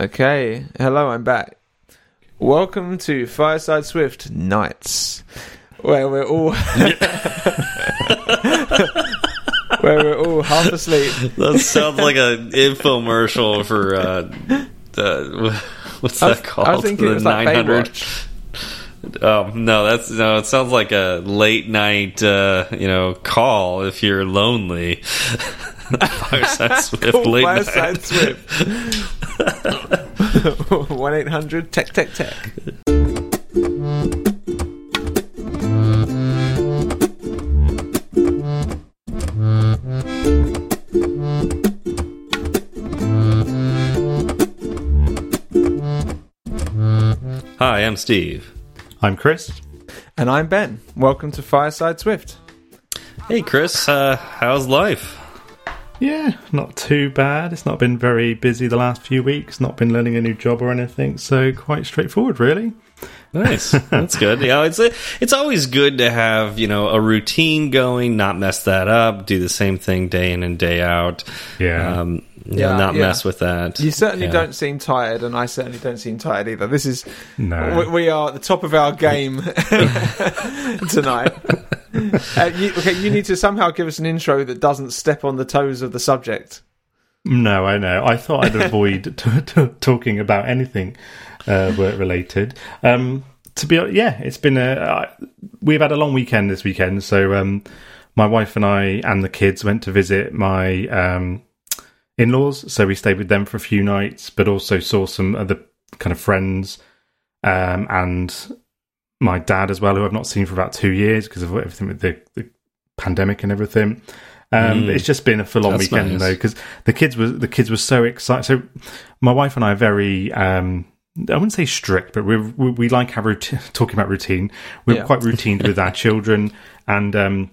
Okay, hello, I'm back. Welcome to Fireside Swift Nights, where we're all where we're all half asleep. That sounds like an infomercial for uh, uh, what's was- that called? I was thinking it was like Baywatch. Oh no, that's no. It sounds like a late night, uh, you know, call if you're lonely. Fireside Swift late Fireside night. Swift. One eight hundred tech tech tech. Hi, I'm Steve. I'm Chris. And I'm Ben. Welcome to Fireside Swift. Hey, Chris. Uh, how's life? Yeah, not too bad. It's not been very busy the last few weeks. Not been learning a new job or anything, so quite straightforward, really. Nice. That's good. Yeah, it's it's always good to have you know a routine going, not mess that up, do the same thing day in and day out. Yeah. um, you Yeah, know, not yeah. mess with that. You certainly Yeah. don't seem tired, and I certainly don't seem tired either. This is No. we, we are at the top of our game tonight. Uh, you, okay, you need to somehow give us an intro that doesn't step on the toes of the subject. No, I know. I thought I'd avoid t- t- talking about anything uh, work related. Um, to be yeah, it's been a. Uh, we've had a long weekend this weekend, so um, my wife and I and the kids went to visit my um, in-laws. So we stayed with them for a few nights, but also saw some other kind of friends um, and my dad as well, who I've not seen for about two years because of everything with the, the pandemic and everything. Um, Mm. It's just been a full-on That's weekend nice. though, because the kids was the kids were so excited. So my wife and I are very. Um, I wouldn't say strict, but we're, we we like our routine. Talking about routine, we're Yeah. quite routine with our children, and um,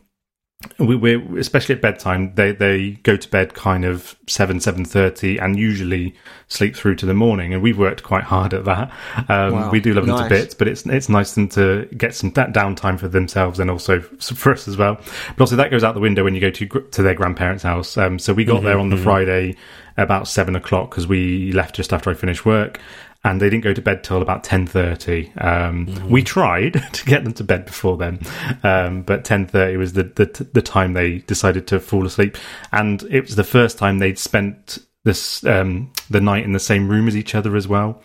we, we're especially at bedtime. They they go to bed kind of seven seven thirty, and usually sleep through to the morning. And we've worked quite hard at that. Um, Wow. We do love them to bits, but it's it's nice them to get some that downtime for themselves and also for us as well. But also that goes out the window when you go to to their grandparents' house. Um, so we got there on the Friday about seven o'clock because we left just after I finished work. And they didn't go to bed till about ten thirty. Um, We tried to get them to bed before then, um, but ten thirty was the, the the time they decided to fall asleep. And it was the first time they'd spent this um, the night in the same room as each other as well.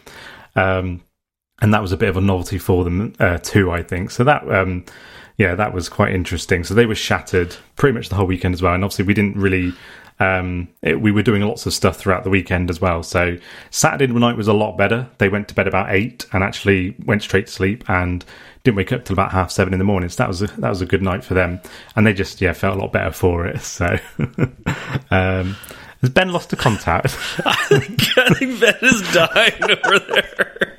Um, and that was a bit of a novelty for them uh, too, I think. So that, um, yeah, that was quite interesting. So they were shattered pretty much the whole weekend as well. And obviously, we didn't really. Um, it, we were doing lots of stuff throughout the weekend as well. So Saturday night was a lot better. They went to bed about eight and actually went straight to sleep and didn't wake up till about half seven in the morning. So that was a, that was a good night for them, and they just yeah felt a lot better for it. So um, has Ben lost the contact? I think Ben is dying over there.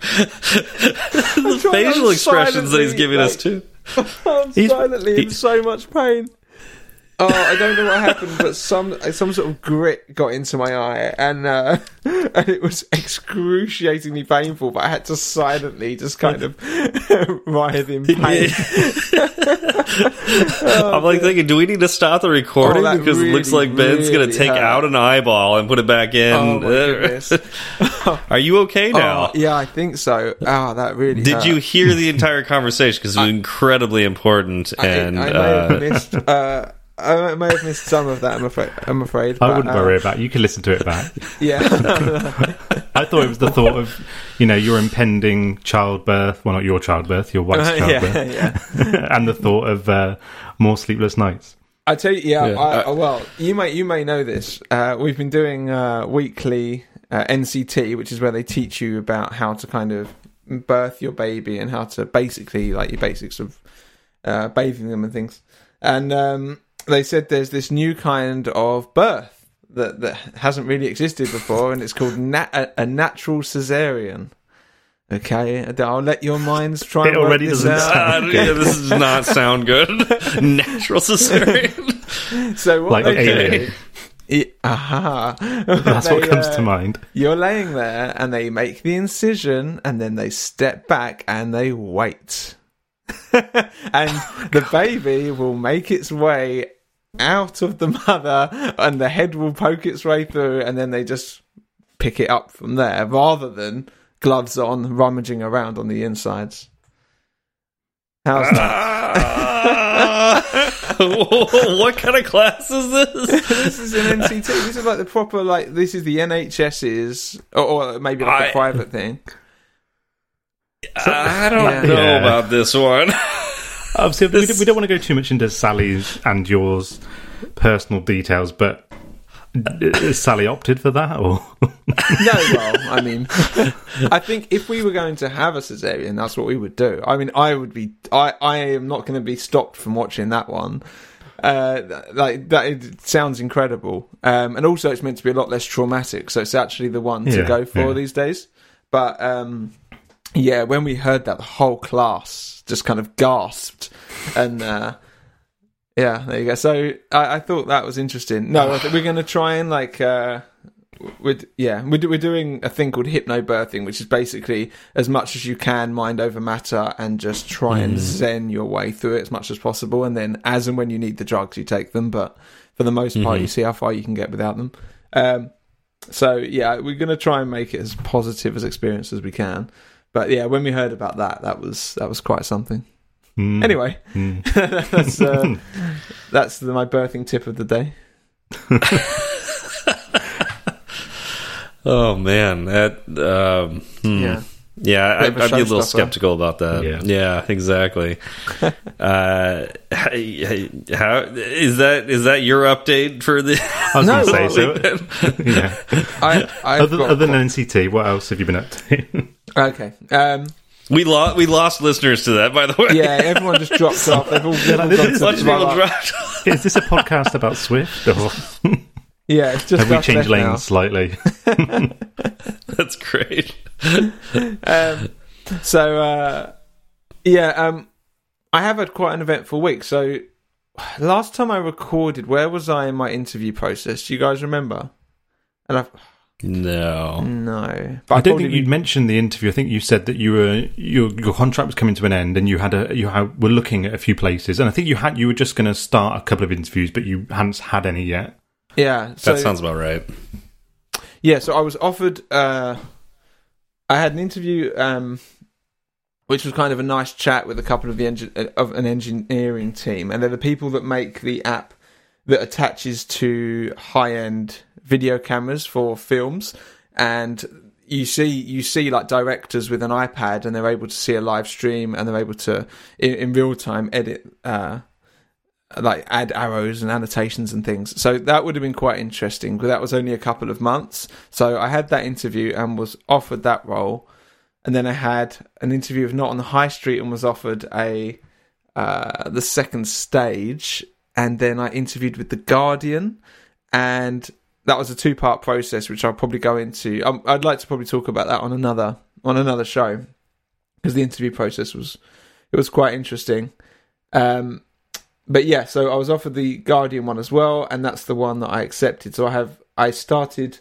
the facial expressions that he's silently, giving us too. I'm He's- silently in so much pain. Oh, I don't know what happened, but some some sort of grit got into my eye, and uh, and it was excruciatingly painful. But I had to silently just kind of writhe in pain. I'm like thinking, do we need to stop the recording Oh, because it looks like Ben's gonna take hurt. out an eyeball and put it back in. Oh. Are you okay now? Oh, yeah, I think so. Ah, that really. Did hurt. you hear the entire conversation? Because it was incredibly important. I, and I may uh, have missed. Uh, I may have missed some of that. I'm afraid. I'm afraid. I but, wouldn't uh, worry about. it. You can listen to it back. Yeah. I thought it was the thought of, you know, your impending childbirth. Well, not your childbirth, your wife's childbirth, yeah, yeah. and the thought of uh, more sleepless nights. I tell you, yeah. Yeah. I, well, you may you may know this. Uh, we've been doing uh, weekly uh, NCT, which is where they teach you about how to kind of birth your baby and how to basically like your basics of uh, bathing them and things. And um, they said there's this new kind of birth that that hasn't really existed before, and it's called nat- a, a natural cesarean. Okay, I'll let your minds try. It already this doesn't out. uh, yeah, this does not sound good. Natural cesarean. So what Like they Alien. do- I- aha. That's what comes uh, to mind. You're laying there, and they make the incision, and then they step back and they wait, and the baby will make its way out of the mother, and the head will poke its way through, and then they just pick it up from there rather than gloves on, rummaging around on the insides. How's that? Ah! what kind of class is this? this is an NCT. This is like the proper like this is the NHS's or, or maybe like a I- private thing. I don't Yeah. know Yeah. about this one. Obviously, we, don't- we don't want to go too much into Sally's and yours personal details, but Sally opted for that, or No, well, I mean, I think if we were going to have a cesarean, that's what we would do. I mean, I would be. I I am not going to be stopped from watching that one. Uh, like that it sounds incredible, um, and also it's meant to be a lot less traumatic, so it's actually the one to Yeah, go for yeah. these days. But um, yeah, when we heard that, the whole class just kind of gasped, and uh, yeah, there you go. So I, I thought that was interesting. No, we're going to try and like. Uh, with yeah, we're, we're doing a thing called hypnobirthing, which is basically as much as you can mind over matter and just try and zen your way through it as much as possible. And then, as and when you need the drugs, you take them. But for the most part, you see how far you can get without them. Um, so yeah, we're going to try and make it as positive as experience as we can. But yeah, when we heard about that, that was that was quite something. Mm, Anyway, mm. that's uh, that's the, my birthing tip of the day. Oh man, that um, hmm. Yeah. yeah, I, Bit of a I'd be a little showstopper. skeptical about that. Yeah. Yeah, exactly. uh, hey, hey, how is that? Is that your update for the? I was No, going to say so. yeah. I, Other, other than NCT, what else have you been up to? Okay. Um, we lost. We lost listeners to that, by the way. yeah, everyone just dropped off. They've all, they've all gone is to a bunch of people Valhalla. dropped. Is this a podcast about Swift, or Yeah, it's just have we changed left now. lanes slightly? That's great. Um, so uh, yeah, um, I have had quite an eventful week. So last time I recorded, where was I in my interview process? Do you guys remember? And I've No. no, but I I've don't think you'd mentioned the interview. I think you said that you were your your contract was coming to an end, and you had a you had, were looking at a few places, and I think you had you were just going to start a couple of interviews, but you hadn't had any yet. yeah. So That sounds about right. Yeah, so I was offered. Uh, I had an interview, um, which was kind of a nice chat with a couple of the engi- of an engineering team, and they're the people that make the app that attaches to high end video cameras for films, and you see you see like directors with an iPad, and they're able to see a live stream, and they're able to in, in real time edit. Uh, like add arrows and annotations and things. So that would have been quite interesting, but that was only a couple of months. So I had that interview and was offered that role. And then I had an interview of Not on the High Street and was offered a uh, the second stage. And then I interviewed with The Guardian, and that was a two part process, which I'll probably go into. Um, I'd like to probably talk about that on another on another show because the interview process was it was quite interesting. Um, but yeah, so I was offered the Guardian one as well, and that's the one that I accepted. So I have I started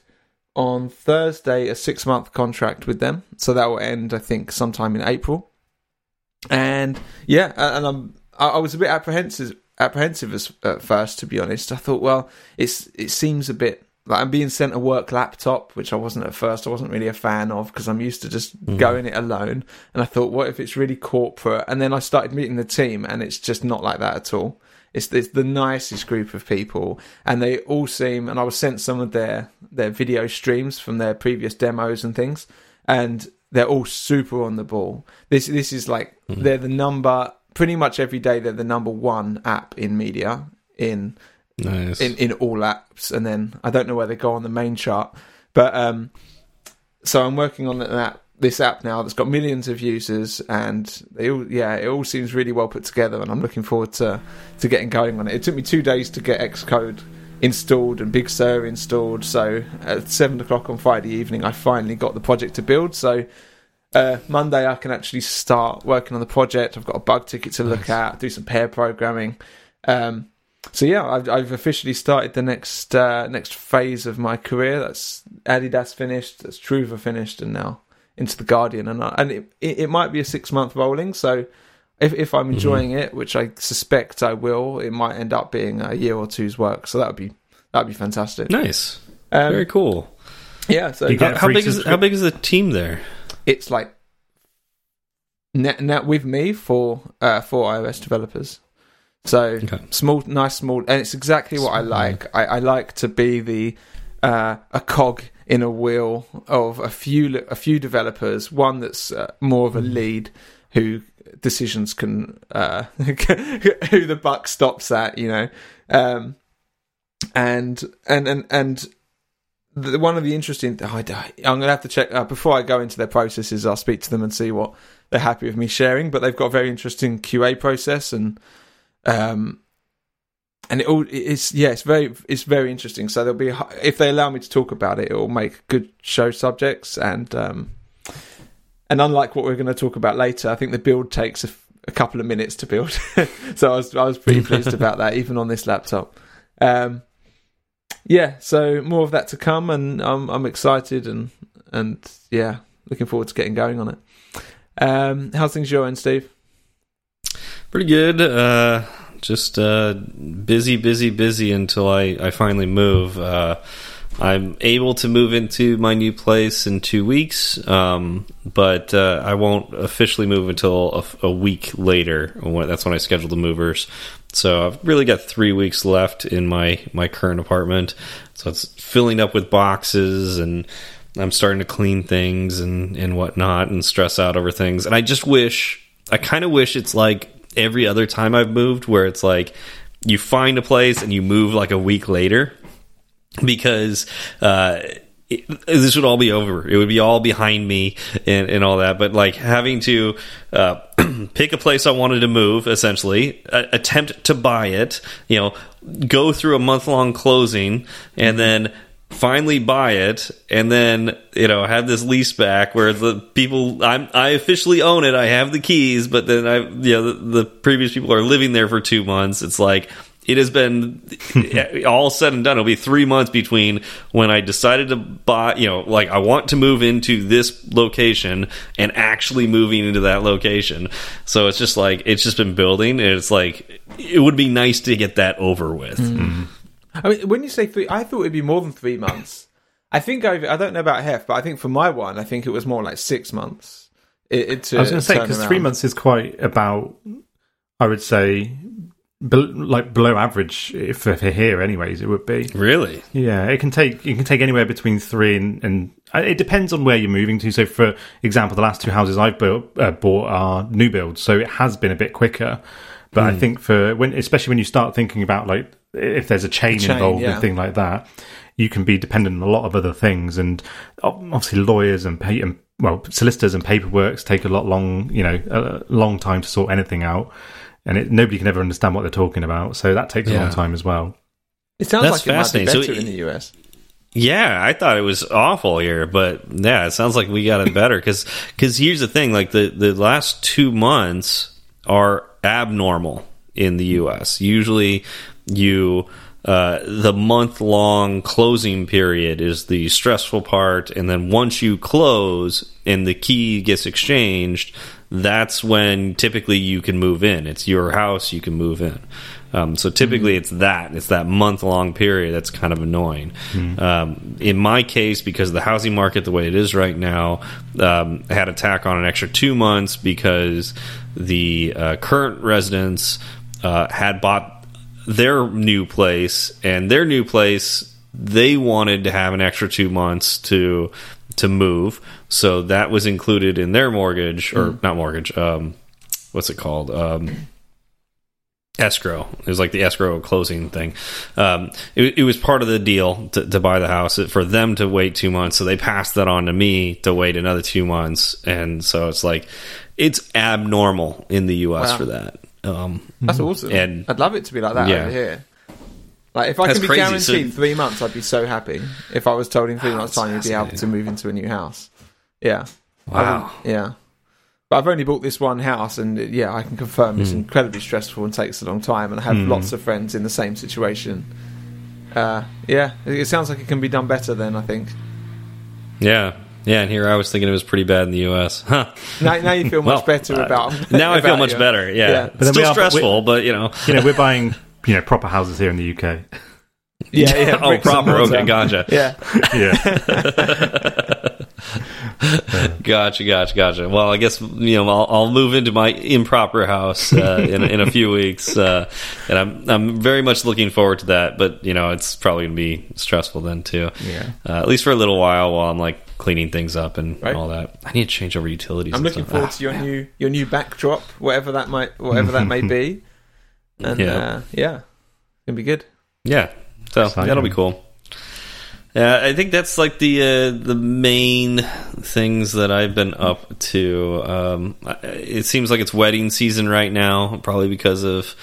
on Thursday a six month contract with them, so that will end I think sometime in April. And yeah, and I'm I was a bit apprehensive apprehensive at first, to be honest. I thought, well, it's it seems a bit like I'm being sent a work laptop, which I wasn't at first. I wasn't really a fan of because I'm used to just mm. going it alone. And I thought, what if it's really corporate? And then I started meeting the team, and it's just not like that at all. It's, it's the nicest group of people, and they all seem. And I was sent some of their their video streams from their previous demos and things, and they're all super on the ball. This this is like mm. they're the number pretty much every day. They're the number one app in media in Nice. in, in all apps, and then I don't know where they go on the main chart, but um, so I'm working on that this app now that's got millions of users, and they all, yeah, it all seems really well put together, and I'm looking forward to to getting going on it. It took me two days to get Xcode installed and Big Sur installed, so at seven o'clock on Friday evening, I finally got the project to build. So. Uh, Monday, I can actually start working on the project. I've got a bug ticket to look at, do some pair programming. Um, so yeah, I've, I've officially started the next uh, next phase of my career. That's Adidas finished, that's Truva finished, and now into the Guardian. And I, and it, it it might be a six month rolling. So if if I'm enjoying it, which I suspect I will, it might end up being a year or two's work. So that would be that would be fantastic. nice. Um, Very cool. Yeah, so You get- How big is how big is the team there? it's like net, net with me for uh, for iOS developers. So Okay. small, nice, small, and it's exactly what I like. I, I like to be the uh, a cog in a wheel of a few a few developers. One that's uh, more of a lead who decisions can uh, who the buck stops at. You know, um, and and and and the, one of the interesting. Oh, I, am gonna have to check uh, before I go into their processes. I'll speak to them and see what they're happy with me sharing. But they've got a very interesting QA process and um and it all it's yeah it's very it's very interesting. So there'll be if they allow me to talk about it, it will make good show subjects and um and unlike what we're going to talk about later, I think the build takes a, a couple of minutes to build. so I was I was pretty pleased about that, even on this laptop. Um, yeah, so more of that to come, and I'm I'm excited and and yeah, looking forward to getting going on it. Um, how's things your end, Steve? Pretty good. Uh, just uh, busy, busy, busy until I, I finally move. Uh, I'm able to move into my new place in two weeks, um, but uh, I won't officially move until a, a week later. That's when I schedule the movers. So I've really got three weeks left in my my current apartment. So it's filling up with boxes and. I'm starting to clean things and, and whatnot and stress out over things. And I just wish, I kind of wish it's like every other time I've moved where it's like you find a place and you move like a week later because uh, it, this would all be over. It would be all behind me and, and all that. But like having to uh, pick a place I wanted to move, essentially, attempt to buy it, you know, go through a month long closing, and then finally buy it and then you know have this lease back where the people I'm I officially own it I have the keys but then I you know the, the previous people are living there for 2 months. It's like it has been all said and done. It'll be 3 months between when I decided to buy you know like I want to move into this location and actually moving into that location. So it's just like it's just been building and it's like it would be nice to get that over with mm-hmm. I mean, when you say three, I thought it'd be more than three months. I think I I don't know about Hef, but I think for my one, I think it was more like six months. It, it to I was going to say because three months is quite about, I would say, bel like below average if for here. Anyways, it would be. really Yeah, it can take it can take anywhere between three and and uh, it depends on where you're moving to. So, for example, the last two houses I've built uh, bought are new builds, so it has been a bit quicker. But I hmm. think for when, especially when you start thinking about like if there's a chain, chain, involved yeah. and thing like that, you can be dependent on a lot of other things, and obviously lawyers and pay and well solicitors and paperworks take a lot long, you know, a long time to sort anything out, and it, nobody can ever understand what they're talking about. So that takes a long time as well. It sounds That's like it might be fascinating. So better it- in the US. Yeah, I thought it was awful here, but yeah, it sounds like we got it better because because here's the thing: like the the last two months are abnormal in the U.S. Usually, you uh, the month long closing period is the stressful part, and then once you close and the key gets exchanged, that's when typically you can move in. It's your house, you can move in. Um, so typically it's that it's that month long period that's kind of annoying. Um, in my case, because of the housing market the way it is right now, um, I had to tack on an extra two months because the uh, current residents uh, had bought their new place, and their new place they wanted to have an extra two months to to move, so that was included in their mortgage or not mortgage. Um, what's it called? Um, escrow. It was like the escrow closing thing. Um, it, it was part of the deal to, to buy the house for them to wait two months. So they passed that on to me to wait another two months, and so it's like it's abnormal in the U.S. Wow. for that. Um, That's awesome. And- I'd love it to be like that Yeah. over here. Like if I That's can be crazy, guaranteed so- three months, I'd be so happy. If I was told in three Wow, months' time you'd be able to move into a new house, yeah, wow. yeah. But I've only bought this one house, and yeah, I can confirm it's incredibly stressful and takes a long time. And I have lots of friends in the same situation. Uh, yeah, it sounds like it can be done better. Then I think Yeah. Yeah, and here I was thinking it was pretty bad in the U.S. Huh. now, now you feel much Well, better uh, about. now I feel much your- better. Yeah, Yeah. It's But then still are- stressful, but you know, You know, we're buying you know proper houses here in the UK. Yeah, yeah. oh, proper. mortar. Okay, gotcha. Yeah, Yeah. Gotcha, gotcha, gotcha. Well, I guess you know I'll, I'll move into my improper house uh, in in a few weeks, uh, and I'm I'm very much looking forward to that. But you know, it's probably gonna be stressful then too. Yeah. Uh, at least for a little while while I'm like cleaning things up and Right. all that. I need to change over utilities. I'm looking stuff. forward Ah, to your new your new backdrop, whatever that might whatever that may be. And Yeah. uh, yeah, gonna be good. Yeah, so Exciting. that'll be cool. Yeah, I think that's like the uh, the main things that I've been up to. Um, it seems like it's wedding season right now, probably because of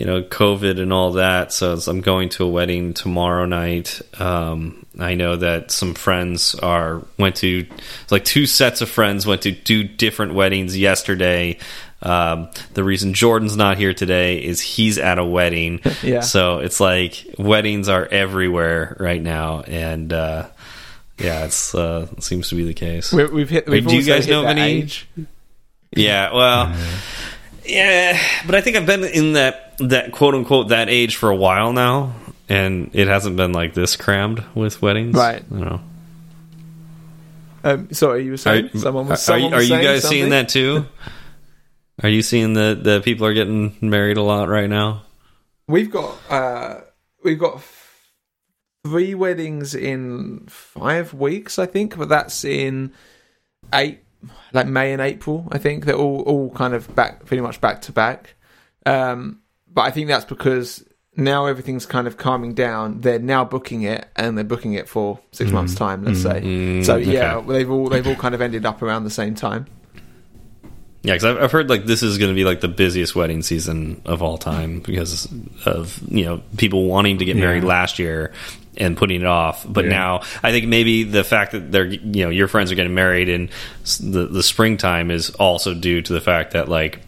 you know COVID and all that. So it's- I'm going to a wedding tomorrow night. Um, I know that some friends are went to like two sets of friends went to two different weddings yesterday. Um, the reason Jordan's not here today is he's at a wedding. Yeah. So it's like weddings are everywhere right now, and uh, yeah, it's uh, it seems to be the case. We, we've hit. We've do you guys hit know of any- age. Yeah, well, yeah, but I think I've been in that that quote unquote that age for a while now, and it hasn't been like this crammed with weddings. Right. Don't know. Um, sorry, you were Are, saying someone was. are, Someone you, are was you saying guys seeing that too? Are you seeing that the people are getting married a lot right now? We've got uh, we've got three weddings in five weeks, I think, but that's in eight, like May and April. I think they're all all kind of back, pretty much back to back. Um, but I think that's because now everything's kind of calming down. They're now booking it, and they're booking it for six months' time. Let's say. Mm, So yeah, okay. well, they've all they've all kind of ended up around the same time. Yeah, because I've, I've heard like this is going to be like the busiest wedding season of all time because of you know people wanting to get Yeah. married last year and putting it off. But Yeah. now I think maybe the fact that they're you know your friends are getting married in the the springtime is also due to the fact that like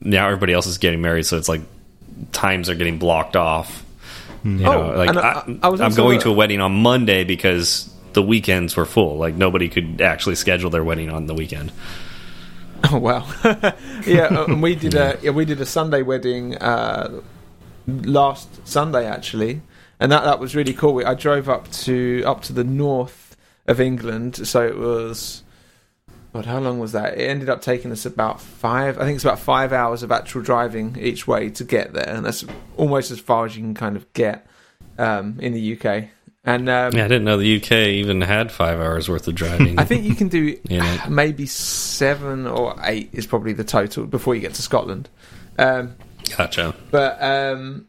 now everybody else is getting married, so it's like times are getting blocked off. You know, Oh, like I- I, I was I'm going to a wedding on Monday because the weekends were full. Like nobody could actually schedule their wedding on the weekend. Oh wow, yeah, uh, and we did a yeah, we did a Sunday wedding uh, last Sunday actually, and that that was really cool. We, I drove up to up to the north of England, so it was. God, how long was that? It ended up taking us about five. I think it's about five hours of actual driving each way to get there, and that's almost as far as you can kind of get um, in the UK. And um, Yeah, I didn't know the UK even had five hours worth of driving. I think you can do maybe seven or eight is probably the total before you get to Scotland. Um, Gotcha. but um,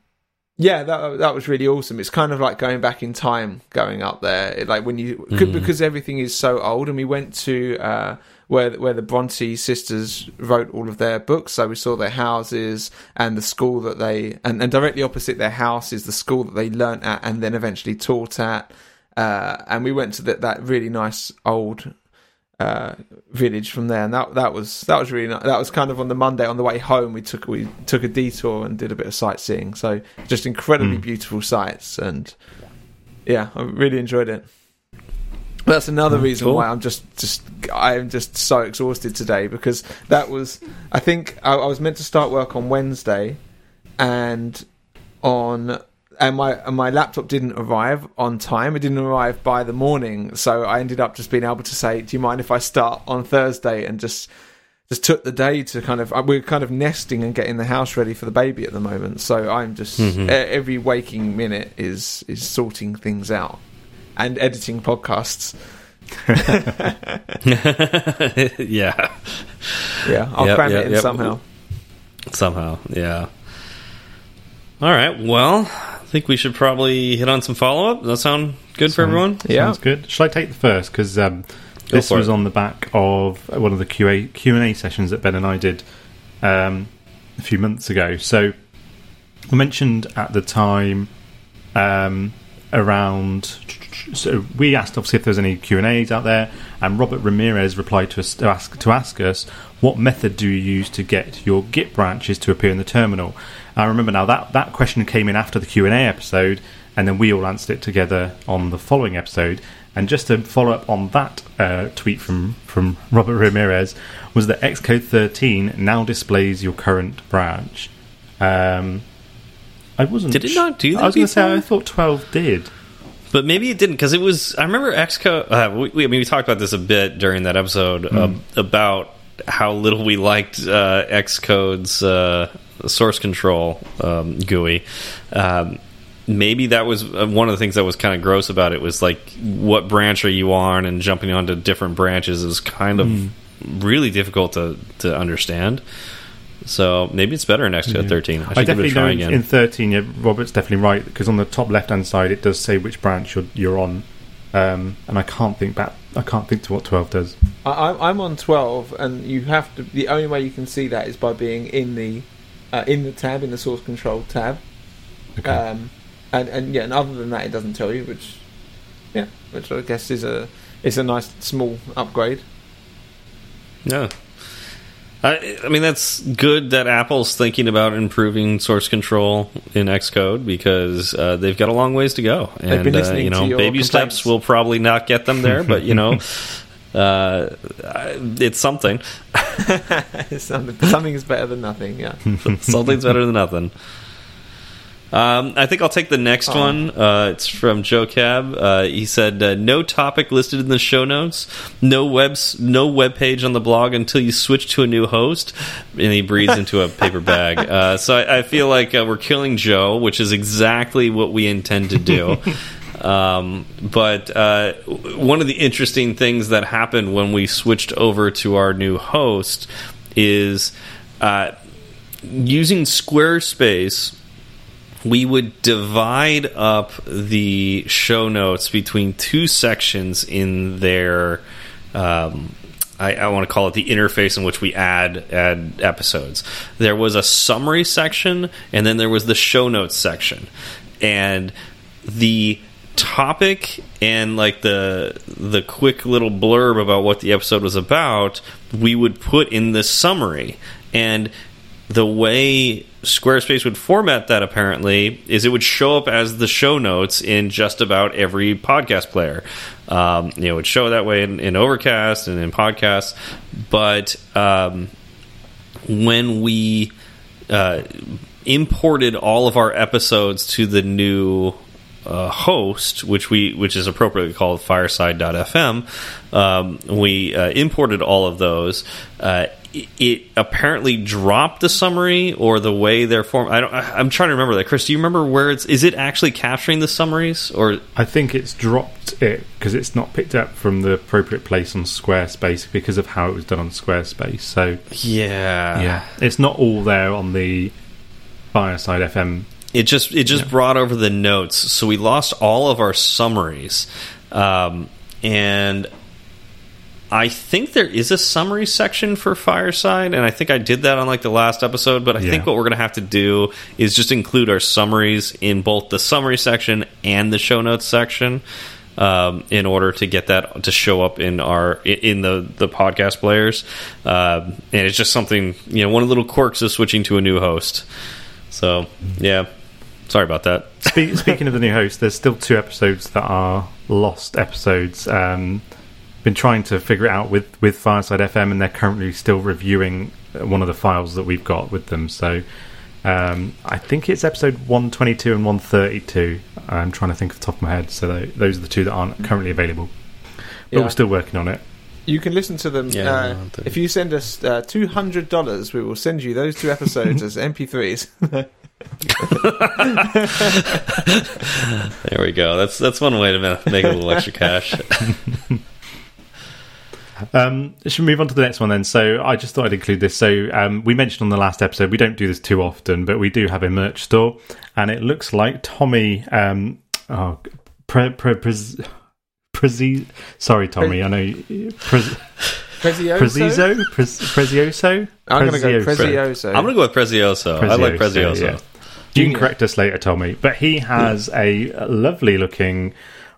yeah, that that was really awesome. It's kind of like going back in time, going up there. It, like when you could, because everything is so old, and we went to uh, where where the Bronte sisters wrote all of their books. So we saw their houses and the school that they and, and directly opposite their house is the school that they learnt at and then eventually taught at. Uh, and we went to the, that really nice old uh, village from there, and that that was that was really nice. That was kind of on the Monday on the way home. We took we took a detour and did a bit of sightseeing. So just incredibly beautiful sights, and yeah, I really enjoyed it. That's another reason cool. why I'm just just I'm just so exhausted today because that was I think I, I was meant to start work on Wednesday, and on and my and my laptop didn't arrive on time. It didn't arrive by the morning, so I ended up just being able to say, "Do you mind if I start on Thursday?" and just just took the day to kind of we're kind of nesting and getting the house ready for the baby at the moment. So I'm just Mhm. e- every waking minute is is sorting things out and editing podcasts. yeah, Yeah, I'll Yep, cram yep, it in yep. somehow. somehow. Yeah. All right. Well, think we should probably hit on some follow up. Does that sound good for everyone? Yeah. Sounds good. Should I take the first? Because um, this was it. on the back of one of the QA Q and A sessions that Ben and I did um, a few months ago. So I mentioned at the time um, around. So we asked obviously if there's any Q and A's out there, and Robert Ramirez replied to us to ask to ask us what method do you use to get your Git branches to appear in the terminal. I remember now that that question came in after the Q and A episode, and then we all answered it together on the following episode. And just to follow up on that uh, tweet from from Robert Ramirez was that Xcode 13 now displays your current branch. Um, I wasn't. Did it not do that I was going to say? I thought twelve did. But maybe it didn't because it was. I remember Xcode. Uh, we, we, I mean, we talked about this a bit during that episode uh, about how little we liked uh, Xcode's uh, source control um, GUI. Um, maybe that was uh, one of the things that was kind of gross about it was like what branch are you on and jumping onto different branches is kind of really difficult to to understand. So maybe it's better in Xcode 13. I should I give it a try in, again. in 13, yeah, Robert's definitely right because on the top left hand side it does say which branch you're, you're on, um, and I can't think back. I can't think to what 12 does. I, I'm- I'm on 12, and you have to. The only way you can see that is by being in the uh, in the tab in the source control tab. Okay. Um, and and yeah, and other than that, it doesn't tell you, which yeah, which I guess is a is a nice small upgrade. Yeah. I, I mean, that's good that Apple's thinking about improving source control in Xcode because uh, they've got a long ways to go. And, uh, you to know, baby steps will probably not get them there, but, you know, uh, it's something. something, something is better than nothing. Yeah. Something's better than nothing. Um, I think I'll take the next Oh. one. Uh, it's from Joe Cab. Uh, he said, uh, "No topic listed in the show notes. No webs. No web page on the blog until you switch to a new host." And he breathes into a paper bag. Uh, so I, I feel like uh, we're killing Joe, which is exactly what we intend to do. Um, but uh, one of the interesting things that happened when we switched over to our new host is uh, using Squarespace. We would divide up the show notes between two sections in their. Um, I, I want to call it the interface in which we add add episodes. There was a summary section, and then there was the show notes section, and the topic and like the the quick little blurb about what the episode was about we would put in the summary and the way Squarespace would format that apparently is it would show up as the show notes in just about every podcast player. Um, you know, it would show that way in, in Overcast and in podcasts, but um, when we uh, imported all of our episodes to the new uh, host, which we which is appropriately called Fireside.fm, um, we uh, imported all of those. Uh, it, apparently dropped the summary or the way they're form. I don't. I- I'm trying to remember that. Chris, do you remember where it's? Is it actually capturing the summaries or? I think it's dropped it because it's not picked up from the appropriate place on Squarespace because of how it was done on Squarespace. So Yeah, yeah, it's not all there on the Fireside FM. It just it just brought over the notes, so we lost all of our summaries, um, and I think there is a summary section for Fireside, and I think I did that on like the last episode. But I Yeah. think what we're gonna have to do is just include our summaries in both the summary section and the show notes section. Um, in order to get that to show up in our in the the podcast players, um, and it's just something you know one of the little quirks of switching to a new host. So yeah, sorry about that. Spe- speaking of the new host, there's still two episodes that are lost episodes. Um, been trying to figure it out with with Fireside FM, and they're currently still reviewing uh, one of the files that we've got with them. So um, I think it's episode 122 and 132. I'm trying to think off the top of my head. So tho- those are the two that aren't currently available. But Yeah. we're still working on it. You can listen to them. Yeah, uh, no, if you send us uh, two hundred dollars, we will send you those two episodes as MP3s. There we go. That's that's one way to make a little extra cash. Um, should we move on to the next one then? So I just thought I'd include this. So um, we mentioned on the last episode we don't do this too often, but we do have a merch store, and it looks like Tommy. Um, oh, pre, pre, pres, prezi, sorry, Tommy. I know you- prez, Prezioso. Prezioso, Prezioso. I'm going to go Prezioso. Prezioso. I'm gonna go with Prezioso. I like Prezioso, Prezioso. yeah. You can correct us later, Tommy. But he has a lovely looking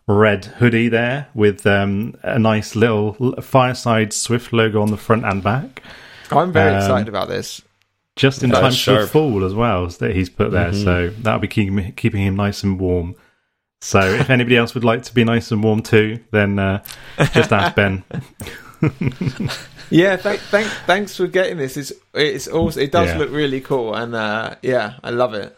red hoodie there with um, a nice little Fireside Swift logo on the front and back. I'm very Um, excited about this. Just in That's time for the fall as well that he's put there. So that'll be keeping, keeping him nice and warm. So if anybody else would like to be nice and warm too, then uh, just ask Ben. Yeah, thank, thank, thanks for getting this. It's it's also it does Yeah. look really cool, and uh, yeah, I love it.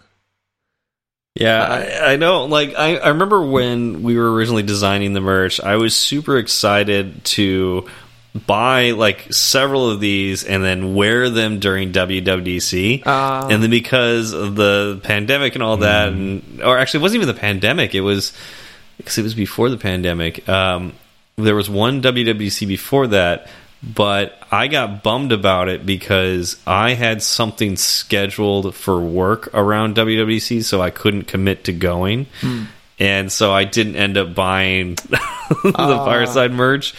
Yeah, I, I know. Like, I, I remember when we were originally designing the merch, I was super excited to buy like several of these and then wear them during WWDC. Ah. and then because of the pandemic and all that, and or actually, it wasn't even the pandemic. It was because it was before the pandemic. Um, there was one WWDC before that, but I got bummed about it because I had something scheduled for work around WWDC, so I couldn't commit to going. And so I didn't end up buying the fireside merch,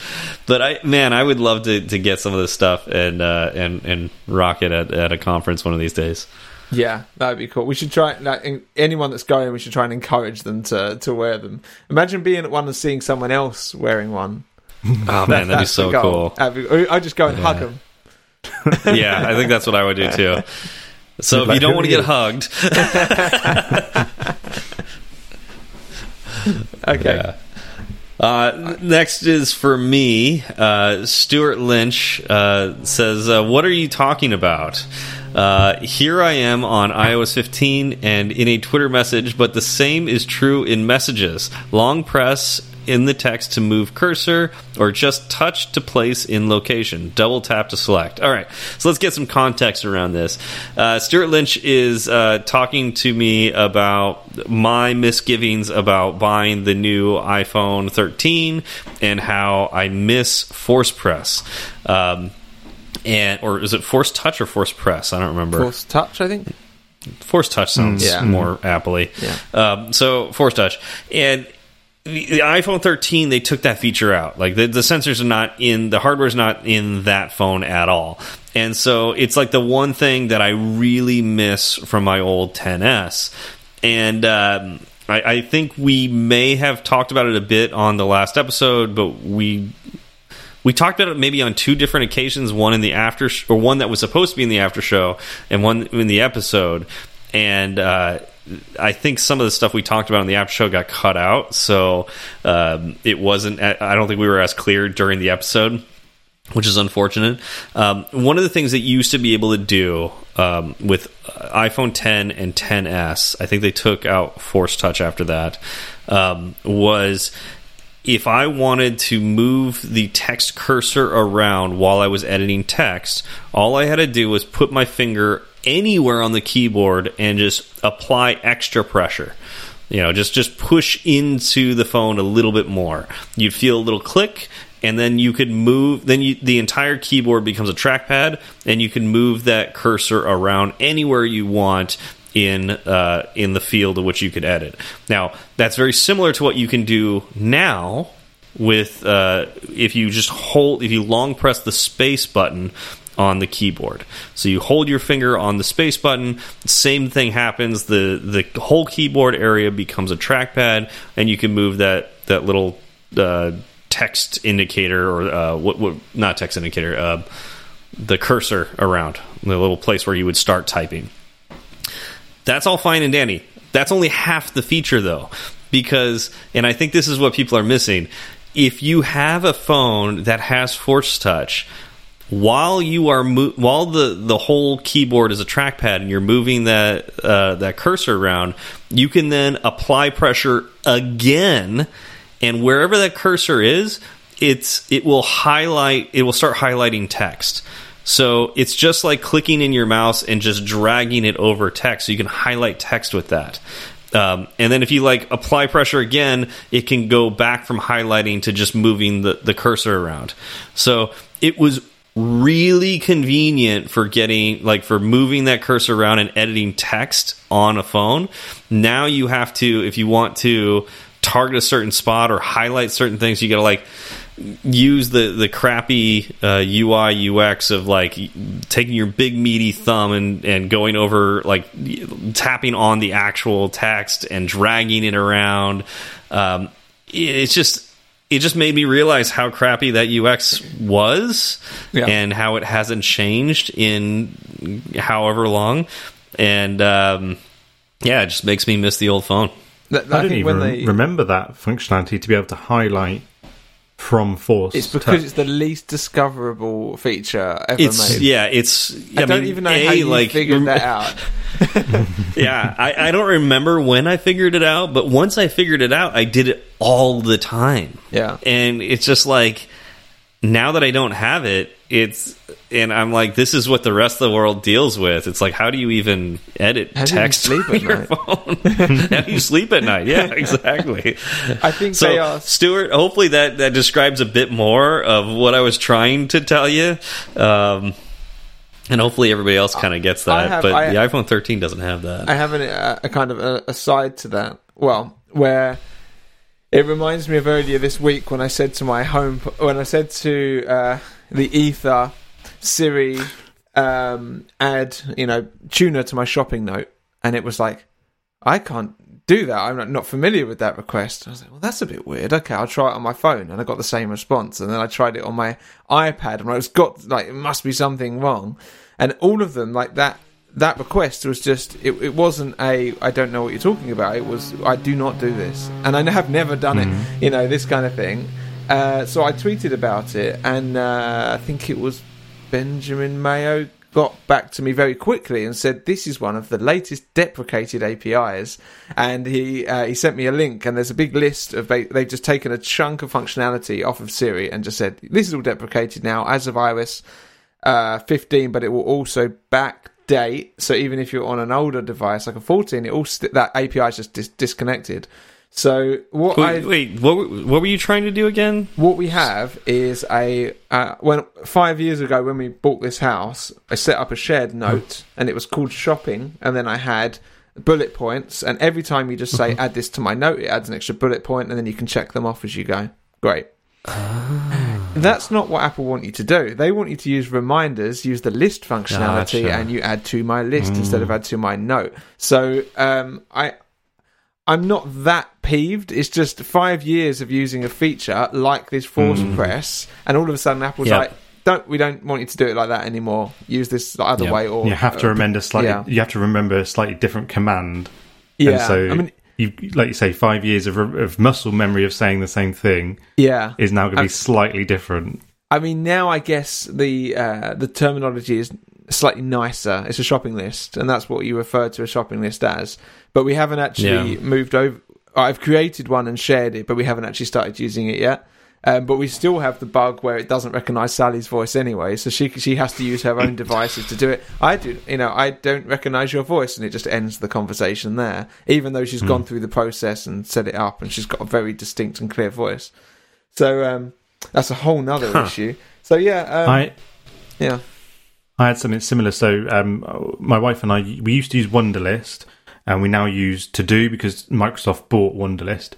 but I man, I would love to, to get some of this stuff and uh, and and rock it at, at a conference one of these days. Yeah, that'd be cool. We should try. Like, anyone that's going, we should try and encourage them to to wear them. Imagine being at one and seeing someone else wearing one. Oh man, that'd be so cool. That'd be- I just go and hug them. yeah, I think that's what I would do too. So if Like, you don't want to get hugged, Okay. Yeah. Uh, next is for me. Uh, Stuart Lynch uh, says, uh, "What are you talking about?" Uh, here I am on iOS 15 and in a Twitter message, but the same is true in messages. Long press in the text to move cursor, or just touch to place in location. Double tap to select. All right, so let's get some context around this. Uh, Stuart Lynch is uh, talking to me about my misgivings about buying the new iPhone 13 and how I miss Force Press. Um, and or is it Force Touch or Force Press? I don't remember. Force touch, I think. Force Touch sounds Yeah. more aptly. Yeah. Um, so Force Touch and the, iPhone 13, they took that feature out. Like the, the sensors are not in the hardware's not in that phone at all. And so it's like the one thing that I really miss from my old 10s. And um, I, I think we may have talked about it a bit on the last episode, but we we talked about it maybe on two different occasions one in the after or one that was supposed to be in the after show and one in the episode and uh, I think some of the stuff we talked about in the after show got cut out, so um, it wasn't. I don't think we were as clear during the episode, which is unfortunate. Um, one of the things that you used to be able to do um, with iPhone 10 and 10s, I think they took out Force Touch after that, um, was if I wanted to move the text cursor around while I was editing text, all I had to do was put my finger anywhere on the keyboard and just apply extra pressure. You know, just just push into the phone a little bit more. You'd feel a little click and then you could move then you, the entire keyboard becomes a trackpad and you can move that cursor around anywhere you want in uh, in the field of which you could edit. Now that's very similar to what you can do now with uh, if you just hold if you long press the space button on the keyboard. So you hold your finger on the space button, same thing happens. The the whole keyboard area becomes a trackpad, and you can move that that little uh, text indicator or uh, what what not text indicator uh, the cursor around the little place where you would start typing. That's all fine and dandy. That's only half the feature, though, because, and I think this is what people are missing. If you have a phone that has Force Touch, while you are while the the whole keyboard is a trackpad and you're moving that uh, that cursor around, you can then apply pressure again, and wherever that cursor is, it's it will highlight. It will start highlighting text. So it's just like clicking in your mouse and just dragging it over text. So you can highlight text with that. Um, and then if you like apply pressure again, it can go back from highlighting to just moving the, the cursor around. So it was really convenient for getting like for moving that cursor around and editing text on a phone. Now you have to, if you want to target a certain spot or highlight certain things, you got to like use the the crappy uh, UI UX of like taking your big meaty thumb and and going over like tapping on the actual text and dragging it around. Um, it's just it just made me realize how crappy that UX was Yeah. and how it hasn't changed in however long. And um, yeah, it just makes me miss the old phone. That- I, I didn't even when they, remember that functionality to be able to highlight from Force. it's because it's the least discoverable feature ever It's made. yeah, it's I, I, don't mean, even know A, how you like figured that out. yeah, I, I don't remember when I figured it out, but once I figured it out, I did it all the time. Yeah. And it's just like now that I don't have it, it's and I'm like, this is what the rest of the world deals with. It's like, how do you even edit How do you text sleep on at your night? phone? how do you sleep at night? Yeah, exactly. I think So, they are. Stuart, hopefully that that describes a bit more of what I was trying to tell you. Um, and hopefully everybody else kind of gets that, have- but I- the iPhone 13 doesn't have that. I have an, a, a kind of a, a side to that. Well, where it reminds me of earlier this week when I said to my home, when I said to uh, the Ether, Siri, um, add you know tuner to my shopping note, and it was like, I can't do that. I'm not, not familiar with that request. I was like, well, that's a bit weird. Okay, I'll try it on my phone, and I got the same response. And then I tried it on my iPad, and I was got like, it must be something wrong. And all of them, like that, that request was just, it, it wasn't a, I don't know what you're talking about. It was, I do not do this, and I have never done it. You know, this kind of thing. Uh, so I tweeted about it, and uh, I think it was Benjamin Mayo got back to me very quickly and said this is one of the latest deprecated APIs, and he uh, he sent me a link and there's a big list of ba- they've just taken a chunk of functionality off of Siri and just said this is all deprecated now as of iOS uh, 15, but it will also backdate. So even if you're on an older device like a 14, it all st- that API is just dis- disconnected. So what I Wait, wait what, were- what were you trying to do again? what we have is a uh, when five years ago when we bought this house, I set up a shared note and it was called shopping, and then I had bullet points, and every time you just say add this to my note, it adds an extra bullet point, and then you can check them off as you go. Great. That's not what Apple want you to do. They want you to use reminders, use the list functionality, Gotcha. and you add to my list instead of add to my note. So um, I I'm not that peeved. It's just five years of using a feature like this force press, and all of a sudden Apple's Yep. like, "Don't we don't want you to do it like that anymore. Use this other Yep. way." Or You have to uh, remember slightly. yeah. You have to remember a slightly different command. Yeah, And so I mean, you, like you say, five years of, of muscle memory of saying the same thing yeah. is now going to be slightly different. I mean, now I guess the uh, the terminology is slightly nicer. It's a shopping list, and that's what you refer to a shopping list as. But we haven't actually Yeah. moved over. I've created one and shared it, but we haven't actually started using it yet. Um, but we still have the bug where it doesn't recognise Sally's voice anyway, so she she has to use her own devices to do it. I do, you know, I don't recognise your voice, and it just ends the conversation there. Even though she's gone through the process and set it up, and she's got a very distinct and clear voice. So um, that's a whole nother Huh. issue. So yeah, um, I yeah. I had something similar. So um, my wife and I we used to use Wunderlist, and we now use To Do because Microsoft bought Wunderlist,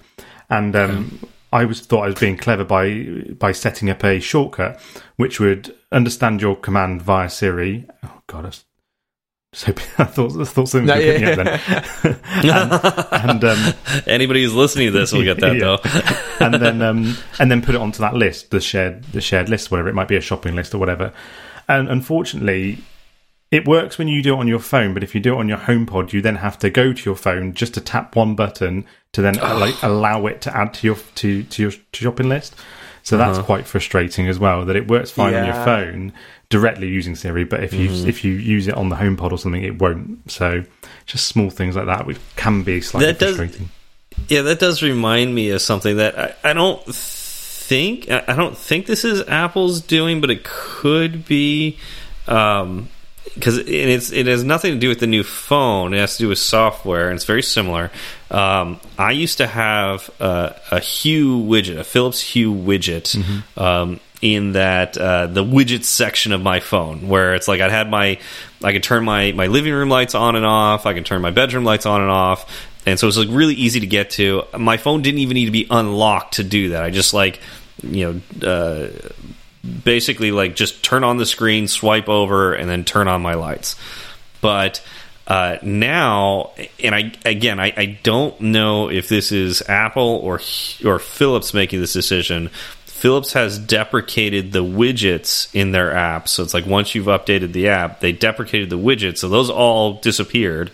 and um, I was thought I was being clever by by setting up a shortcut which would understand your command via Siri. Oh God, I was hoping I thought I thought something No, was yeah, picking up then. and um, Anybody who's listening to this will get that Yeah. though. and then um, and then put it onto that list, the shared the shared list, whatever it might be, a shopping list or whatever. And unfortunately, it works when you do it on your phone, but if you do it on your HomePod, you then have to go to your phone just to tap one button to then like allow it to add to your to to your shopping list. So that's uh-huh. quite frustrating as well. That it works fine on your phone directly using Siri, but if you mm-hmm. if you use it on the HomePod or something, it won't. So just small things like that which can be slightly That does- frustrating. Yeah, that does remind me of something that I, I don't think I I don't think this is Apple's doing, but it could be um, because it's it has nothing to do with the new phone. It has to do with software, and it's very similar. Um, I used to have uh, a Hue widget, a Philips Hue widget. Um, in that uh, the widget section of my phone, where it's like I had my, I could turn my my living room lights on and off. I can turn my bedroom lights on and off, and so it's like really easy to get to. My phone didn't even need to be unlocked to do that. I just like, you know, uh, basically like just turn on the screen, swipe over, and then turn on my lights. But uh, now, and I again, I, I don't know if this is Apple or or Philips making this decision. Philips has deprecated the widgets in their app, so it's like once you've updated the app, they deprecated the widgets, so those all disappeared,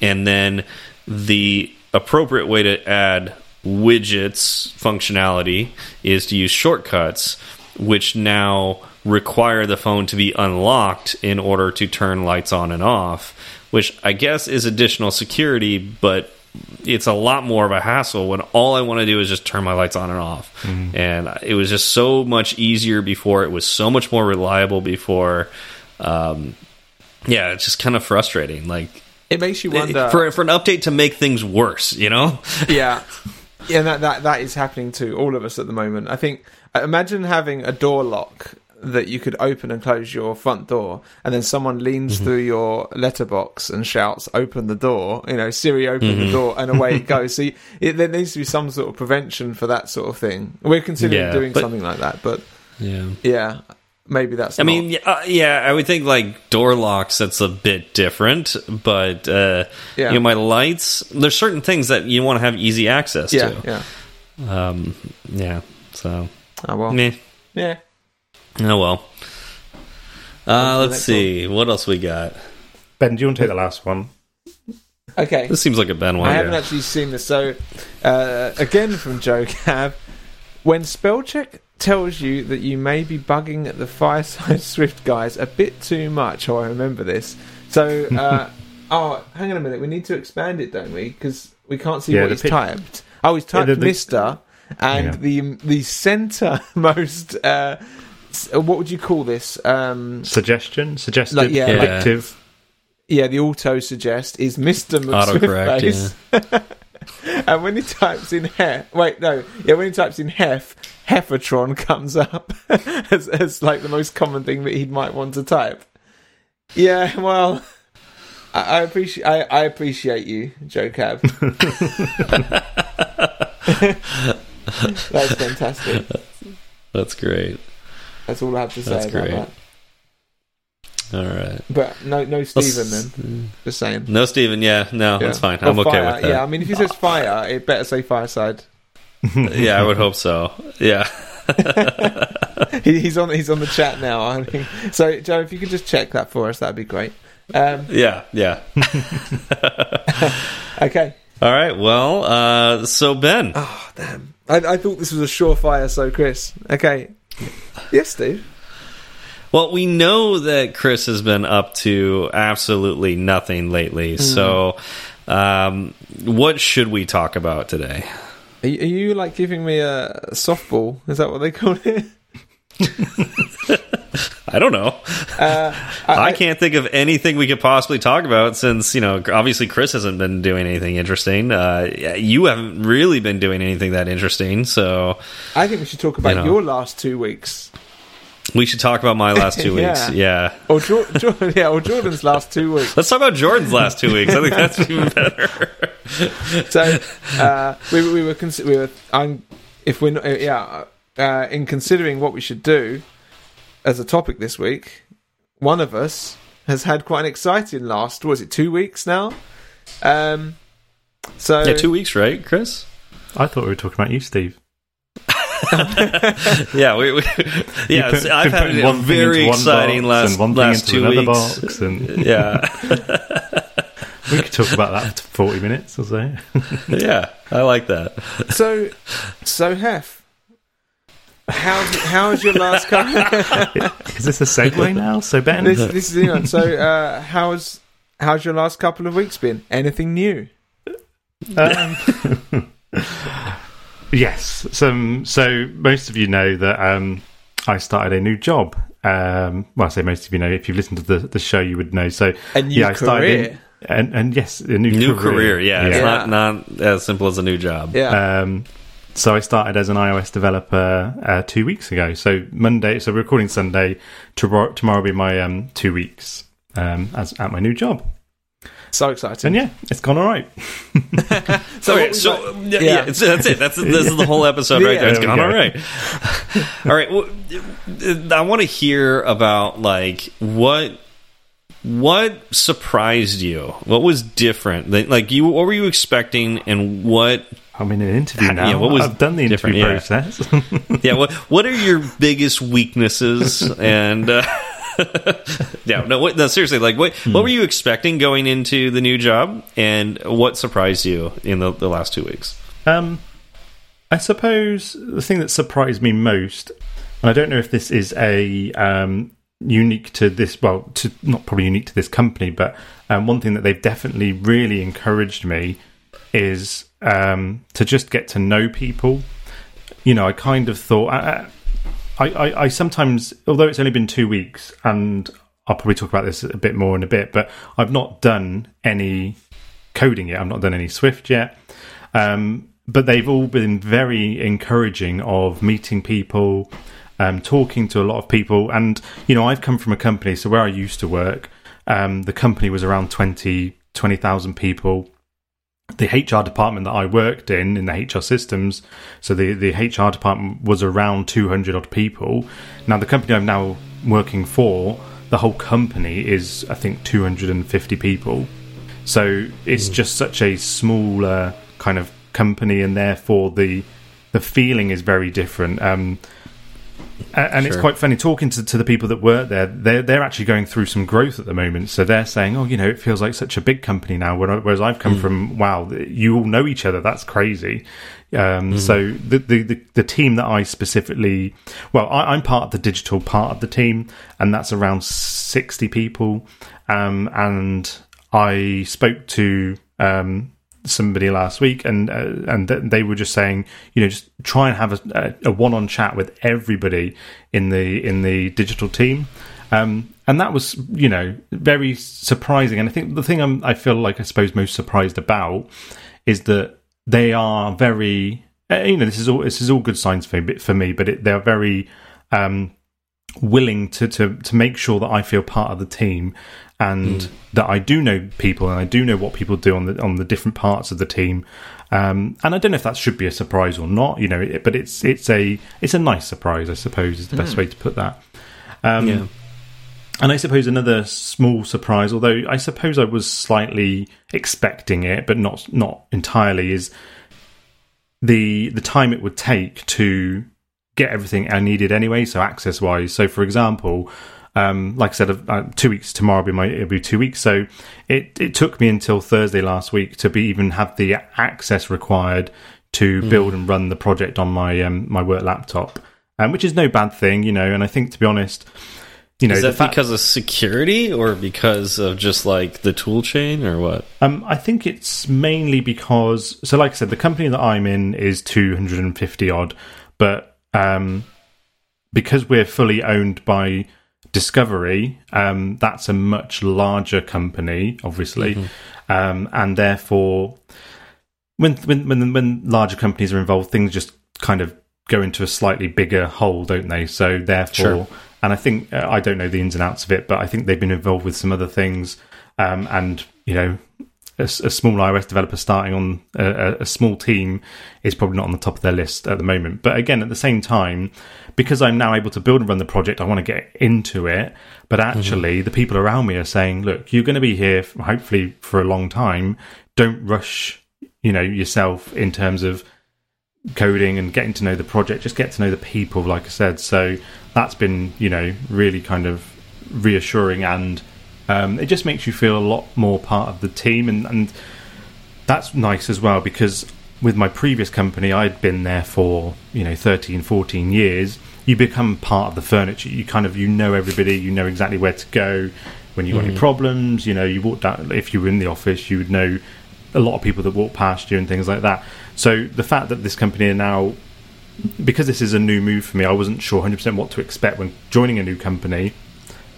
and then the appropriate way to add widgets functionality is to use shortcuts which now require the phone to be unlocked in order to turn lights on and off, which I guess is additional security, but it's a lot more of a hassle when all I want to do is just turn my lights on and off. Mm-hmm. And it was just so much easier before. It was so much more reliable before. Um, yeah, it's just kind of frustrating. Like It makes you wonder. for for an update to make things worse, you know? yeah, yeah, that that that is happening to all of us at the moment. I think. Imagine having a door lock that you could open and close your front door, and then someone leans Mm-hmm. through your letterbox and shouts, "Open the door!" You know, Siri, open Mm-hmm. the door, and away it goes. So you, it, there needs to be some sort of prevention for that sort of thing. We're considering Yeah, doing but- something like that, but Yeah. yeah, maybe that's. I not- mean, yeah, uh, yeah, I would think like door locks. That's a bit different, but uh, Yeah. you know, my lights. There's certain things that you want to have easy access yeah, to. yeah. Um, yeah. So, Oh well, meh. yeah. Oh well. Uh, let's next see what else we got. Ben, do you want to take the last one? Okay. This seems like a Ben one. I haven't yeah. actually seen this. So, uh, again from Joe Cab, when spellcheck tells you that you may be bugging at the Fireside Swift guys a bit too much, oh, I remember this. So, uh, oh, hang on a minute, we need to expand it, don't we? Because we can't see Yeah, what he's pic- typed. Oh, he's typed the- the- Mister, and Yeah. the the centermost. Uh, what would you call this? Um, Suggestion, suggested, Like, yeah, like- yeah, the auto suggest is Mister Autocorrect, McSwiftface. and when he types in hef, wait, no, yeah, when he types in hef, Heffertron comes up as, as like the most common thing that he might want to type. Yeah, well, I, I appreciate, I, I appreciate you, Joe Cab. That's fantastic. That's great. That's all I have to say That's about great. that. All right. But no, no Stephen then. Just saying. No, Steven. Yeah, no, Yeah. that's fine. Or I'm okay with that. Yeah, I mean, if he says fire, it better say fireside. yeah, I would hope so. Yeah. He, he's on. He's on the chat now. I think. So, Joe, if you could just check that for us, that'd be great. Um, Yeah, yeah. okay. All right. Well, uh, so Ben, Oh damn! I, I thought this was a surefire. So, Chris. Okay. Yes, Steve. well, we know that Chris has been up to absolutely nothing lately. So, um, what should we talk about today? Are you, are you like giving me a softball? Is that what they call it? I don't know. Uh, I, can't think of anything we could possibly talk about since you know obviously Chris hasn't been doing anything interesting. Uh, you haven't really been doing anything that interesting, so I think we should talk about You know. your last two weeks, we should talk about my last two weeks. Yeah. Or Jor- Jor- yeah, or Jordan's last two weeks. Let's talk about Jordan's last two weeks. I think that's even better. So uh, we, we were we were I'm if we're not, uh, yeah uh, in considering what we should do as a topic this week, one of us has had quite an exciting last. Was it two weeks now? Um, so yeah, two weeks, right, Chris? I thought we were talking about you, Steve. Yeah, we, we yeah. Put- I've had putting a one very one exciting last and one last into two another weeks. box, and Yeah, we could talk about that for forty minutes or so. yeah, I like that. so so Hef. How's how's your last couple? Is this a segue now? So Ben, this this is you know, so uh, how's how's your last couple of weeks been? Anything new? Um, yes. Some. So most of you know that um, I started a new job. Um, well, I say most of you know. If you've listened to the, the show, you would know. So A new yeah, I started in- career. and and yes, a new New career. career, yeah. It's not not as simple as a new job. Yeah. Um, so I started as an iOS developer uh, two weeks ago. So Monday, so recording Sunday. Tomorrow, tomorrow will be my um, two weeks um, as at my new job. so exciting. And yeah, it's gone all right. So, okay, so that- yeah, yeah. yeah, that's it. That's this is the whole episode right Yeah. there. It's There we gone all go. right. all right. Well, I want to hear about like what what surprised you. What was different? Like like, you, what were you expecting, and what? I'm in an interview now. Yeah, what was I've done the interview Yeah. process. Yeah, what what are your biggest weaknesses? And uh, yeah, no, what, no, seriously, like what what were you expecting going into the new job, and what surprised you in the, the last two weeks? um, I suppose the thing that surprised me most And I don't know if this is a um, unique to this. Well, to not probably unique to this company, but um, one thing that they've definitely really encouraged me is um, to just get to know people. You know, I kind of thought. I, I, I, I sometimes, although it's only been two weeks, and I'll probably talk about this a bit more in a bit, but I've not done any coding yet. I've not done any Swift yet. Um, but they've all been very encouraging of meeting people, um, talking to a lot of people. And, you know, I've come from a company, so where I used to work, um, the company was around 20, 20,000 people. The HR department that I worked in, in the HR systems, so the, the HR department was around 200 odd people. Now, the company I'm now working for, the whole company is, I think, 250 people. So it's mm. just such a smaller kind of company, and therefore the the feeling is very different. Um, and sure. it's quite funny talking to, to the people that work there. They're they're actually going through some growth at the moment. So they're saying, "Oh, you know, it feels like such a big company now." Whereas I've come mm. from, wow, you all know each other. That's crazy. Um, mm. So the, the, the the team that I specifically, well, I, am part of the digital part of the team, and that's around sixty people. Um, and I spoke to um, somebody last week, and uh, and they were just saying, you know, just try and have a, a one-on chat with everybody in the in the digital team. Um, and that was, you know, very surprising. And I think the thing I'm, I feel like I suppose most surprised about is that they are very, uh, you know, this is all this is all good signs for me, for me but it, they're very um, willing to, to to make sure that I feel part of the team and mm. that I do know people and I do know what people do on the on the different parts of the team. Um, and I don't know if that should be a surprise or not, you know, it, but it's it's a it's a nice surprise, I suppose, is the mm. best way to put that. Um, yeah. And I suppose another small surprise, although I suppose I was slightly expecting it, but not not entirely, is the the time it would take to get everything I needed anyway. So access wise, so for example, um, like I said, uh, two weeks tomorrow will be my it'll be two weeks. So it it took me until Thursday last week to be even have the access required to mm. build and run the project on my um, my work laptop, um, which is no bad thing, you know. And I think to be honest. You know, is that because of security or because of just like the tool chain or what? Um, I think it's mainly because, so like I said, the company that I'm in is 250 odd, but um, because we're fully owned by Discovery, um, that's a much larger company, obviously, mm-hmm. um, and therefore, when, when when when larger companies are involved, things just kind of go into a slightly bigger hole, don't they? So therefore, sure. and I think uh, I don't know the ins and outs of it, but I think they've been involved with some other things, um, and you know, a, a, small iOS developer starting on a, a, small team is probably not on the top of their list at the moment. But again, at the same time, because I'm now able to build and run the project, I want to get into it. But mm-hmm. actually, mm-hmm. the people around me are saying, "Look, you're going to be here, hopefully, for a long time. Don't rush, you know, yourself in terms of." coding and getting to know the project just get to know the people like i said so that's been you know really kind of reassuring and um, it just makes you feel a lot more part of the team, and, and that's nice as well because with my previous company, I'd been there for you know 13, 14 years. You become part of the furniture. You kind of you know everybody. You know exactly where to go when you've got mm. any problems. You know you walk down if you were in the office, you would know a lot of people that walk past you and things like that. So the fact that this company are now because this is a new move for me, I wasn't sure 100% what to expect when joining a new company.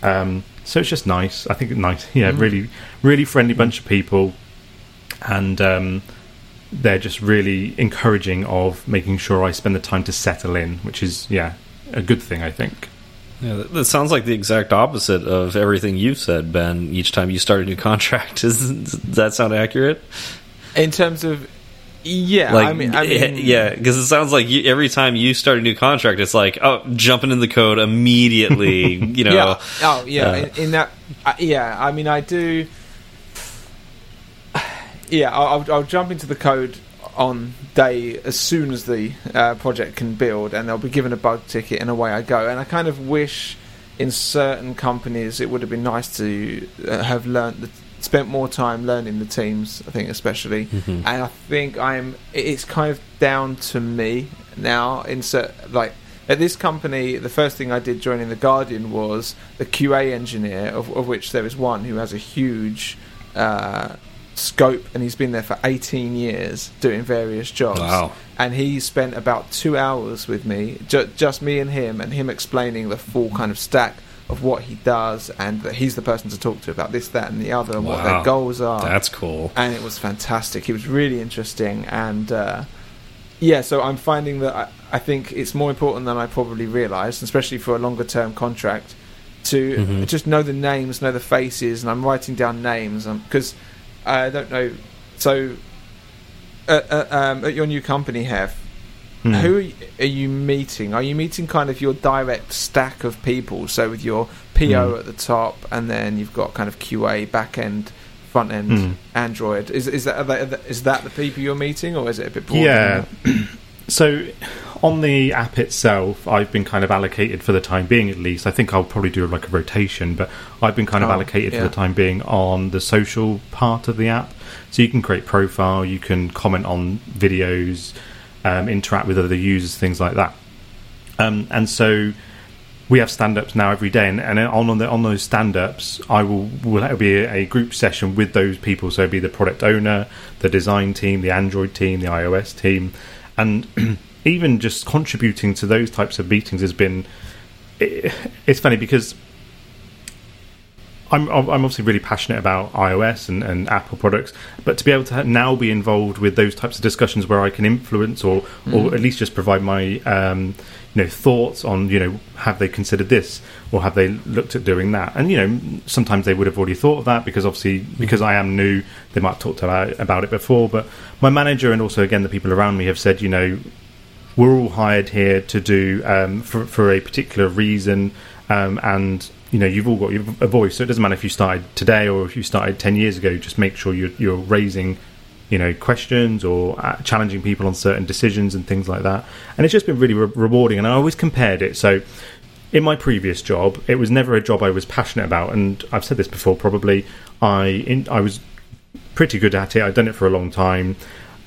Um, so it's just nice. I think it's nice. Yeah, mm. really, really friendly bunch of people, and um, they're just really encouraging of making sure I spend the time to settle in, which is yeah a good thing. I think. Yeah, that sounds like the exact opposite of everything you've said, Ben. Each time you start a new contract, is does that sound accurate? In terms of yeah, like, I mean, I mean yeah, because it sounds like you, every time you start a new contract, it's like, oh, jumping in the code immediately. you know, yeah. oh yeah, uh, in, in, that, uh, yeah. I mean, I do. Yeah, I'll, I'll, jump into the code on day as soon as the uh, project can build, and they'll be given a bug ticket, and away I go. And I kind of wish in certain companies it would have been nice to uh, have learned the spent more time learning the teams. I think especially, mm-hmm. and I think I'm. It's kind of down to me now. In like at this company, the first thing I did joining the Guardian was the QA engineer, of, of which there is one who has a huge uh, scope, and he's been there for 18 years doing various jobs. Wow. And he spent about two hours with me, ju- just me and him, and him explaining the full kind of stack of what he does, and that he's the person to talk to about this, that, and the other, and what their goals are That's cool. and it was fantastic. It was really interesting, and uh, yeah, so I'm finding that I, I think it's more important than I probably realised, especially for a longer term contract, to Mhm. just know the names, know the faces, and I'm writing down names because I don't know. So uh, uh, um, at your new company, Hef, Hmm. who are you meeting? Are you meeting kind of your direct stack of people? So with your PO Hmm. at the top, and then you've got kind of QA, back end, front end, Hmm. Android. Is is that are they- is that the people you're meeting, or is it a bit broader? Yeah. So, on the app itself, I've been kind of allocated for the time being, at least. I think I'll probably do like a rotation, but I've been kind of Oh, allocated yeah. for the time being on the social part of the app. So you can create profile, you can comment on videos, um, interact with other users, things like that. Um, and so we have stand-ups now every day, and, and on on, the, on those stand-ups, I will will be a, a group session with those people. So be the product owner, the design team, the Android team, the iOS team, and even just contributing to those types of meetings has been. It, it's funny because I'm I'm obviously really passionate about iOS and, and Apple products, but to be able to now be involved with those types of discussions where I can influence or or at least just provide my um, you know thoughts on you know have they considered this or have they looked at doing that, and you know sometimes they would have already thought of that because obviously because I am new they might have talked about about it before, but my manager and also again the people around me have said you know we're all hired here to do um, for for a particular reason, um, and you know you've all got a voice. So it doesn't matter if you started today or if you started ten years ago. Just make sure you're, you're raising, you know, questions or uh, challenging people on certain decisions and things like that. And it's just been really re- rewarding. And I always compared it. So in my previous job, it was never a job I was passionate about, and I've said this before. Probably I in, I was pretty good at it. I'd done it for a long time.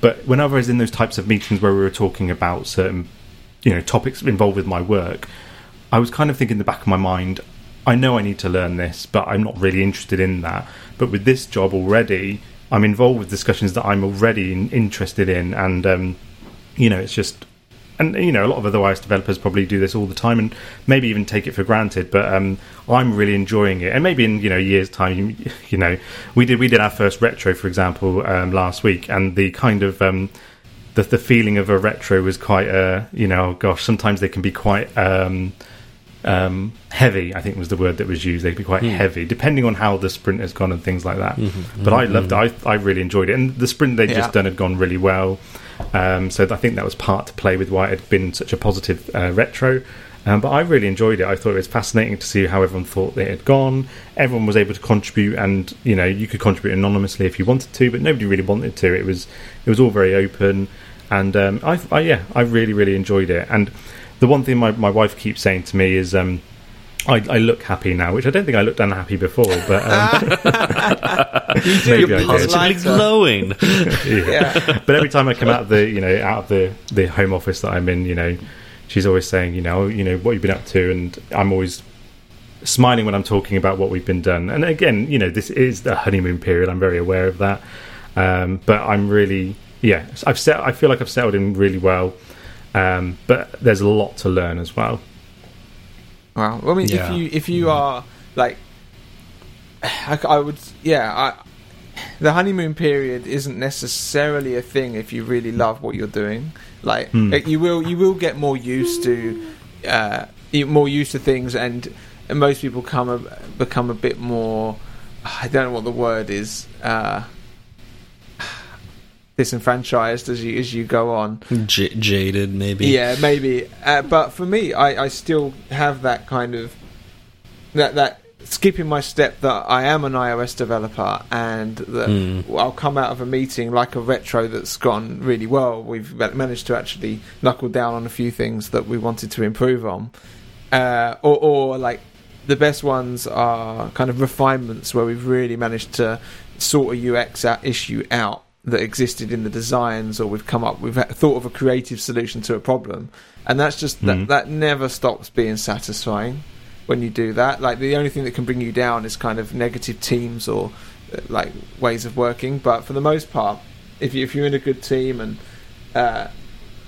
But whenever I was in those types of meetings where we were talking about certain, you know, topics involved with my work, I was kind of thinking in the back of my mind, I know I need to learn this, but I'm not really interested in that. But with this job already, I'm involved with discussions that I'm already in, interested in, and um, you know, it's just. And you know, a lot of other developers probably do this all the time, and maybe even take it for granted. But um, I'm really enjoying it, and maybe in you know years' time, you, you know, we did we did our first retro, for example, um, last week, and the kind of um, the the feeling of a retro was quite uh, you know, gosh, sometimes they can be quite um, heavy. I think was the word that was used. They'd be quite heavy, depending on how the sprint has gone and things like that. But I loved it. I, I really enjoyed it, and the sprint they'd Yeah. just done had gone really well. Um, so I think that was part to play with why it had been such a positive uh, retro. Um, but I really enjoyed it. I thought it was fascinating to see how everyone thought it had gone. Everyone was able to contribute, and you know you could contribute anonymously if you wanted to, but nobody really wanted to. It was it was all very open, and um, I, I yeah I really really enjoyed it. And the one thing my, my wife keeps saying to me is um, I, I look happy now, which I don't think I looked unhappy before, but um, maybe I did. Positive. Positively Lighter. glowing. Yeah. but every time I come out of the you know out of the the home office that I'm in, you know, she's always saying, you know, you know what you've been up to, and I'm always smiling when I'm talking about what we've been done. And again, you know, this is the honeymoon period. I'm very aware of that, um, but I'm really yeah. I've set. I feel like I've settled in really well, um, but there's a lot to learn as well. Wow. I mean, Yeah. if you if you are like, I, I would, yeah, I. The honeymoon period isn't necessarily a thing if you really love what you're doing. Like, Hmm. like, you will you will get more used to, uh, more used to things, and, and most people come a, become a bit more. I don't know what the word is. Uh, disenfranchised as you as you go on. J- jaded, maybe. Yeah, maybe. Uh, but for me, I, I still have that kind of that that skipping my step that I am an iOS developer and that Mm. I'll come out of a meeting like a retro that's gone really well. We've managed to actually knuckle down on a few things that we wanted to improve on, uh, or, or like the best ones are kind of refinements where we've really managed to sort a UX issue out that existed in the designs, or we've come up, we've thought of a creative solution to a problem, and that's just that Mhm. that never stops being satisfying when you do that. Like the only thing that can bring you down is kind of negative teams or uh, like ways of working. But for the most part, if you if you're in a good team and uh,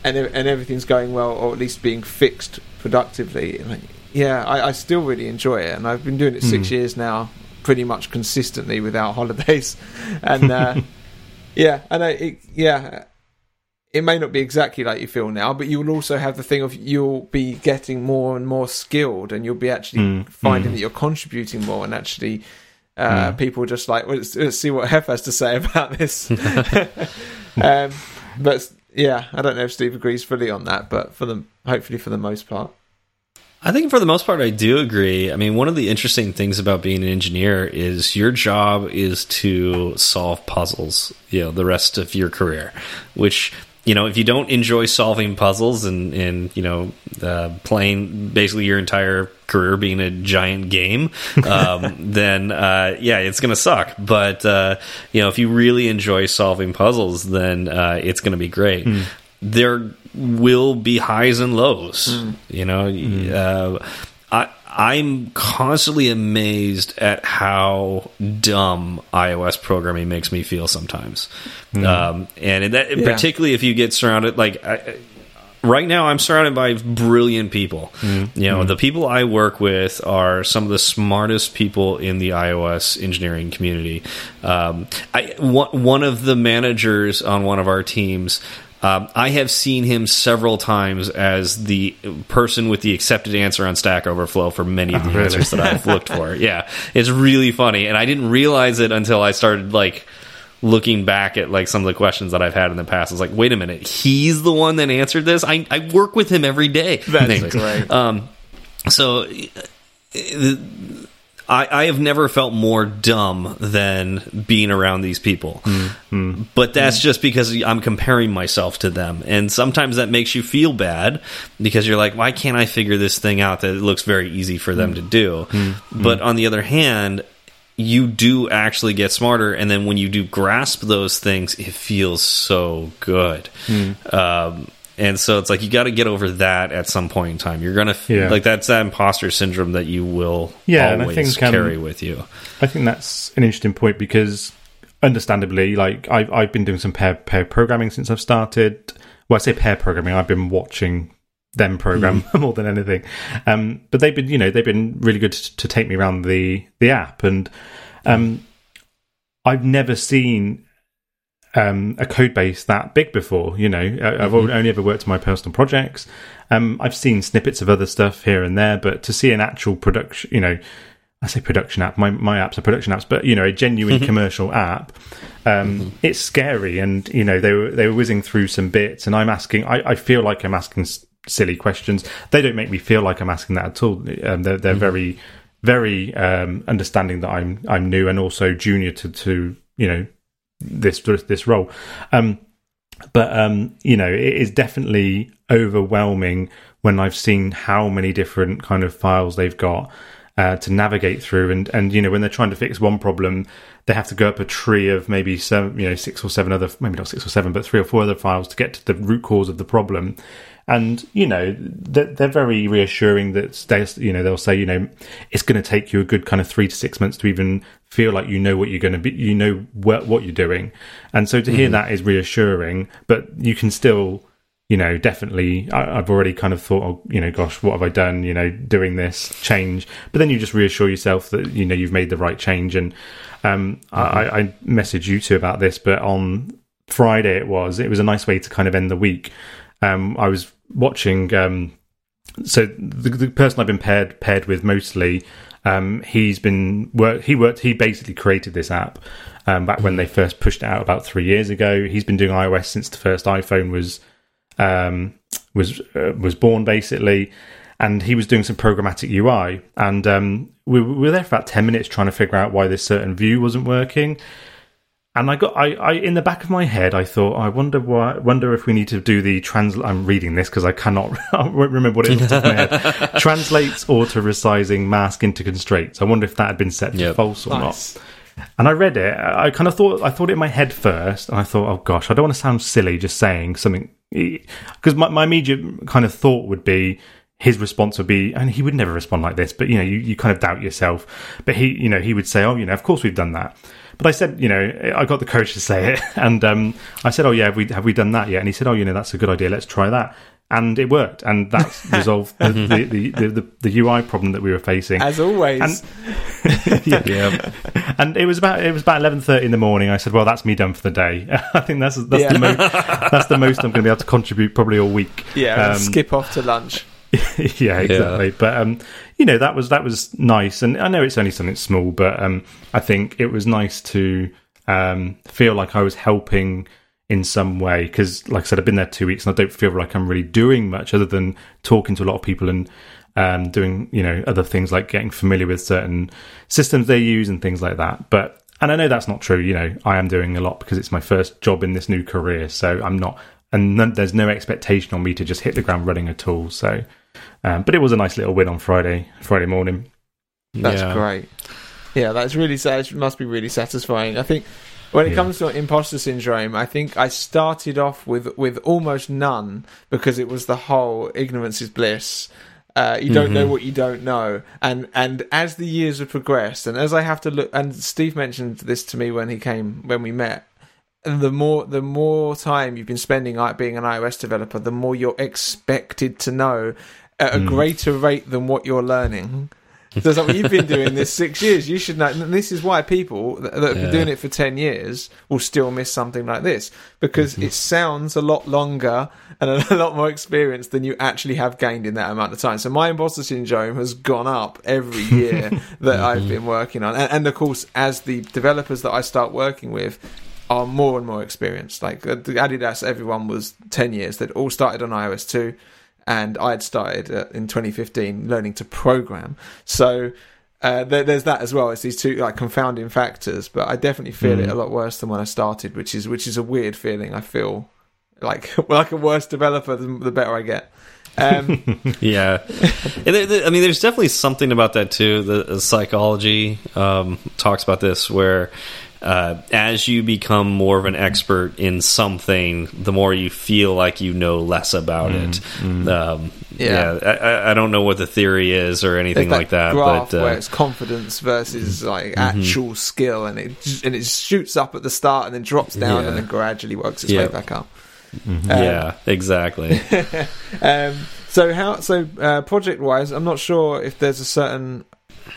and and everything's going well, or at least being fixed productively, like, yeah, I, I still really enjoy it, and I've been doing it six Mm. years now, pretty much consistently without holidays, and uh, yeah, and I, it, yeah. It may not be exactly like you feel now, but you will also have the thing of you'll be getting more and more skilled, and you'll be actually Mm, finding mm. that you're contributing more, and actually, uh, Mm. people just like well, let's, let's see what Hef has to say about this. um, but yeah, I don't know if Steve agrees fully on that, but for the hopefully for the most part, I think for the most part, I do agree. I mean, one of the interesting things about being an engineer is your job is to solve puzzles, you know, the rest of your career, which, you know, if you don't enjoy solving puzzles and, and you know, uh, playing basically your entire career being a giant game, um, then, uh, yeah, it's going to suck. But, uh, you know, if you really enjoy solving puzzles, then uh, it's going to be great. There will be highs and lows, you know. Uh, I, I'm constantly amazed at how dumb iOS programming makes me feel sometimes, um, and that Yeah. particularly if you get surrounded like. I, right now i'm surrounded by brilliant people. You know the people i work with are some of the smartest people in the ios engineering community. Um, I, one of the managers on one of our teams um, I have seen him several times as the person with the accepted answer on Stack Overflow for many of the really? answers that I've looked for. Yeah, it's really funny, and I didn't realize it until I started like looking back at like some of the questions that I've had in the past. I was like, wait a minute, he's the one that answered this. I I work with him every day. That's great. Um, so. uh, I, I have never felt more dumb than being around these people. Mm. Mm. But that's just because I'm comparing myself to them. And sometimes that makes you feel bad because you're like, why can't I figure this thing out that it looks very easy for them mm. to do? But on the other hand, you do actually get smarter. And then when you do grasp those things, it feels so good. Um, and so it's like you got to get over that at some point in time. You're gonna Yeah. like that's that imposter syndrome that you will Yeah, and I always think, um, carry with you. I think that's an interesting point because, understandably, like I've I've been doing some pair pair programming since I've started. Well, I say pair programming. I've been watching them program more than anything. Um, but they've been, you know, they've been really good to, to take me around the the app, and um, I've never seen um, a code base that big before. You know, I- I've only ever worked on my personal projects. Um, I've seen snippets of other stuff here and there, but to see an actual production, you know, I say production app. My my apps are production apps, but you know, a genuine commercial app. Um, It's scary, and you know, they were they were whizzing through some bits, and I'm asking. I, I feel like I'm asking s- silly questions. They don't make me feel like I'm asking that at all. Um, they're they're very very um, understanding that I'm I'm new and also junior to to you know this this role. Um, but um, you know, it is definitely overwhelming when I've seen how many different kind of files they've got uh, to navigate through, and and you know, when they're trying to fix one problem, they have to go up a tree of maybe seven, you know, six or seven other, maybe not six or seven, but three or four other files to get to the root cause of the problem. And you know, they're, they're very reassuring that they, you know, they'll say, you know, it's going to take you a good kind of three to six months to even feel like you know what you're going to be, you know what, what you're doing. And so to hear that is reassuring, but you can still, you know, definitely, I, I've already kind of thought, oh, you know, gosh, what have I done, you know, doing this change. But then you just reassure yourself that, you know, you've made the right change. And um, I, I messaged you two about this, but on Friday it was, it was a nice way to kind of end the week. Um, I was watching, um, so the, the person I've been paired paired with mostly, um, he's been work. He worked. He basically created this app um, back when they first pushed it out about three years ago. He's been doing iOS since the first iPhone was um, was uh, was born, basically. And he was doing some programmatic UI, and um, we, we were there for about ten minutes trying to figure out why this certain view wasn't working. And I got, I, I, in the back of my head, I thought, I wonder why, wonder if we need to do the translate. I'm reading this because I cannot I remember what it is. off the top of my head. Translates auto resizing mask into constraints. I wonder if that had been set to Yep. false or Nice. not. and I read it. I kind of thought I thought it in my head first, and I thought, oh gosh, I don't want to sound silly just saying something because my, my immediate kind of thought would be his response would be, and he would never respond like this, but you know, you, you kind of doubt yourself. But he, you know, he would say, oh, you know, of course we've done that. But I said, you know, I got the courage to say it, and um, I said, oh yeah, have we have we done that yet? And he said, oh, you know, that's a good idea. Let's try that and it worked, and that resolved the, the, the, the, the UI problem that we were facing. As always, and, yeah. yeah. and it was about it was about eleven thirty in the morning. I said, "Well, that's me done for the day." I think that's that's yeah. the most that's the most I'm going to be able to contribute probably all week. Yeah, um, skip off to lunch. yeah, exactly. Yeah. But um, you know, that was that was nice, and I know it's only something small, but um, I think it was nice to um, feel like I was helping in some way because like i said i've been there two weeks and i don't feel like i'm really doing much other than talking to a lot of people and um, doing you know other things like getting familiar with certain systems they use and things like that but and i know that's not true you know i am doing a lot because it's my first job in this new career so i'm not and there's no expectation on me to just hit the ground running at all so um, but it was a nice little win on friday friday morning that's yeah. great yeah that's really sad must be really satisfying i think when it yeah. comes to imposter syndrome, I think I started off with with almost none because it was the whole ignorance is bliss. Uh, you don't mm-hmm. know what you don't know, and and as the years have progressed, and as I have to look, and Steve mentioned this to me when he came when we met. The more the more time you've been spending being an iOS developer, the more you're expected to know at a mm. greater rate than what you're learning. So like, you've been doing this six years. You should know. And this is why people that, have been doing it for ten years will still miss something like this because mm-hmm. it sounds a lot longer and a lot more experience than you actually have gained in that amount of time. So my imposter syndrome has gone up every year that mm-hmm. I've been working on, and, and of course, as the developers that I start working with are more and more experienced. Like uh, the Adidas, everyone was ten years. They'd all started on iOS two and I had started uh, in 2015 learning to program. So uh, there, there's that as well. It's these two like confounding factors, but I definitely feel mm. it a lot worse than when I started, which is which is a weird feeling. I feel like like a worse developer the, the better I get. Um, yeah, I mean, there's definitely something about that too. The, the psychology um, talks about this, where uh, as you become more of an expert in something, the more you feel like you know less about mm, it. Mm. Um, yeah, yeah I, I, don't know what the theory is or anything that like that. Graph but uh, where it's confidence versus like mm-hmm. actual mm -hmm. skill, and it and it shoots up at the start and then drops down yeah. and then gradually works its way back up. Mm -hmm. um, yeah, exactly. um, so how so uh, project wise, I'm not sure if there's a certain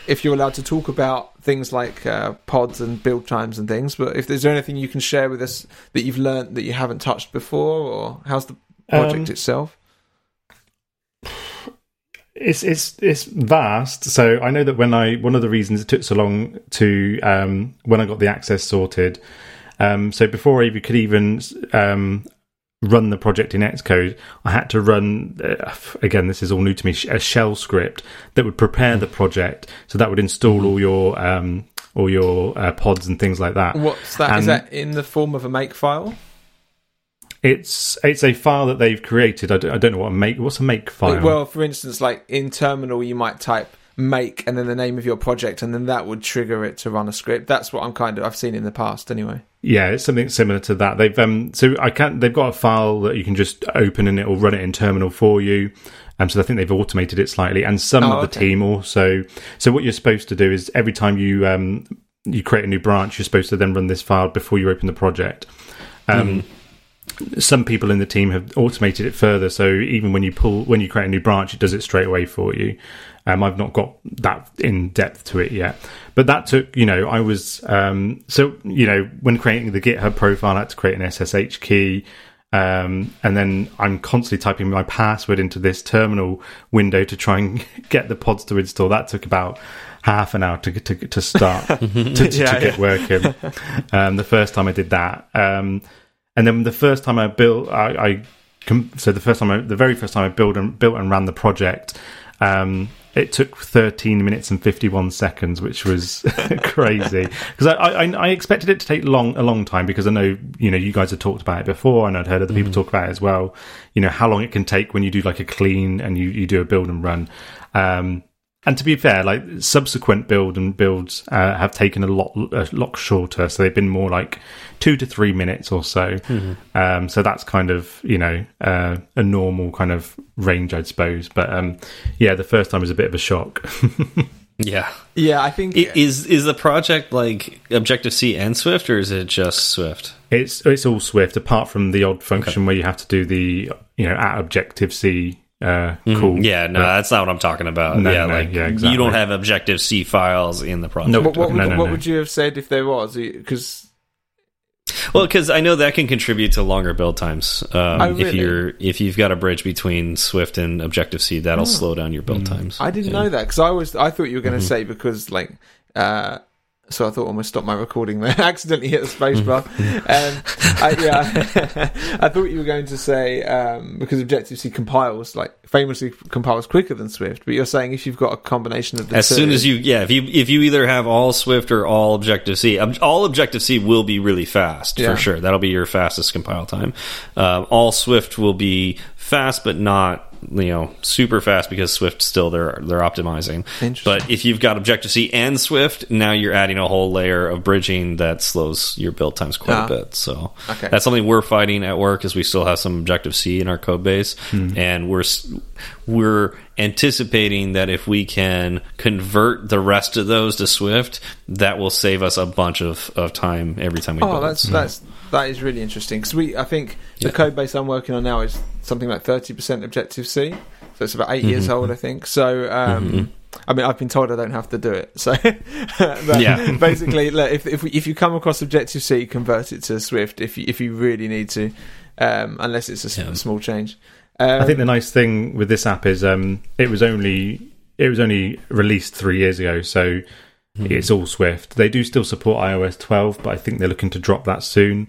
if you're allowed to talk about things like uh, pods and build times and things. But if there's anything you can share with us that you've learned that you haven't touched before, or how's the project um, itself? It's it's it's vast. So I know that when I one of the reasons it took so long to um, when I got the access sorted. Um, so before I could even um, run the project in Xcode, I had to run, uh, again, this is all new to me, a shell script that would prepare the project. So that would install mm-hmm. all your, um, all your uh, pods and things like that. What's that? And is that in the form of a make file? It's it's a file that they've created. I don't, I don't know what a make. What's a make file? Well, for instance, like in terminal, you might type make and then the name of your project and then that would trigger it to run a script that's what i'm kind of i've seen in the past anyway yeah it's something similar to that they've um so i can't they've got a file that you can just open and it will run it in terminal for you um, so I think they've automated it slightly, and some oh, of the okay. team also. So what you're supposed to do is every time you um, you create a new branch, you're supposed to then run this file before you open the project. Um, mm some people in the team have automated it further so even when you pull when you create a new branch it does it straight away for you um, I've not got that in depth to it yet, but that took you know I was um, so you know when creating the GitHub profile, I had to create an SSH key. Um, and then I'm constantly typing my password into this terminal window to try and get the pods to install. That took about half an hour to to, to start to, to, yeah, to, get working. Um, the first time I did that, um, and then the first time I built, I, I so the first time, I, the very first time I built and built and ran the project, um, it took 13 minutes and 51 seconds, which was crazy. Because I, I, I, expected it to take long a long time because I know you know you guys had talked about it before, and I'd heard other people mm. talk about it as well. You know how long it can take when you do like a clean and you, you do a build and run. Um, and to be fair, like subsequent build and builds uh, have taken a lot a lot shorter, so they've been more like two to three minutes or so. Mm-hmm. Um, so that's kind of you know uh, a normal kind of range, I suppose. But um, yeah, the first time was a bit of a shock. Yeah. Yeah, I think I- Is is the project like Objective C and Swift, or is it just Swift? it's it's all Swift, apart from the odd function where you have to do the you know at Objective C uh, call. Yeah, no, But- that's not what I'm talking about. No, yeah, no, like yeah, you don't have Objective C files in the project. No. what, what, would, no, no, what no. would you have said if there was? Because Well, because I know that can contribute to longer build times. Um, Oh, If you're if you've got a bridge between Swift and Objective C, that'll Oh. slow down your build times. I didn't know that because I was I thought you were going to Mm-hmm. say because like uh so I thought I almost stopped my recording there. I accidentally hit the space bar. um, I, yeah, I thought you were going to say um, because Objective C compiles like famously compiles quicker than Swift. But you're saying if you've got a combination of the As two, soon as you, yeah, if you if you either have all Swift or all Objective C, all Objective C will be really fast Yeah. for sure. That'll be your fastest compile time. Um, all Swift will be fast, but not you know super fast because Swift still they're they're optimizing. But if you've got Objective C and Swift, now you're adding a whole layer of bridging that slows your build times quite Ah. a bit. So Okay. that's something we're fighting at work. Is we still have some Objective C in our code base, and we're we're anticipating that if we can convert the rest of those to Swift, that will save us a bunch of, of time every time we Oh, build. that's that's that is really interesting because we I think the Yeah. code base I'm working on now is something like thirty percent Objective C, so it's about 8 Mm-hmm. years old I think. So um, I mean I've been told I don't have to do it. So Yeah. basically, look, if if, if you come across Objective C, convert it to Swift if you if you really need to, um, unless it's a Yeah. small change. Um, I think the nice thing with this app is um, it was only it was only released three years ago, so it's all Swift. They do still support iOS 12, but I think they're looking to drop that soon.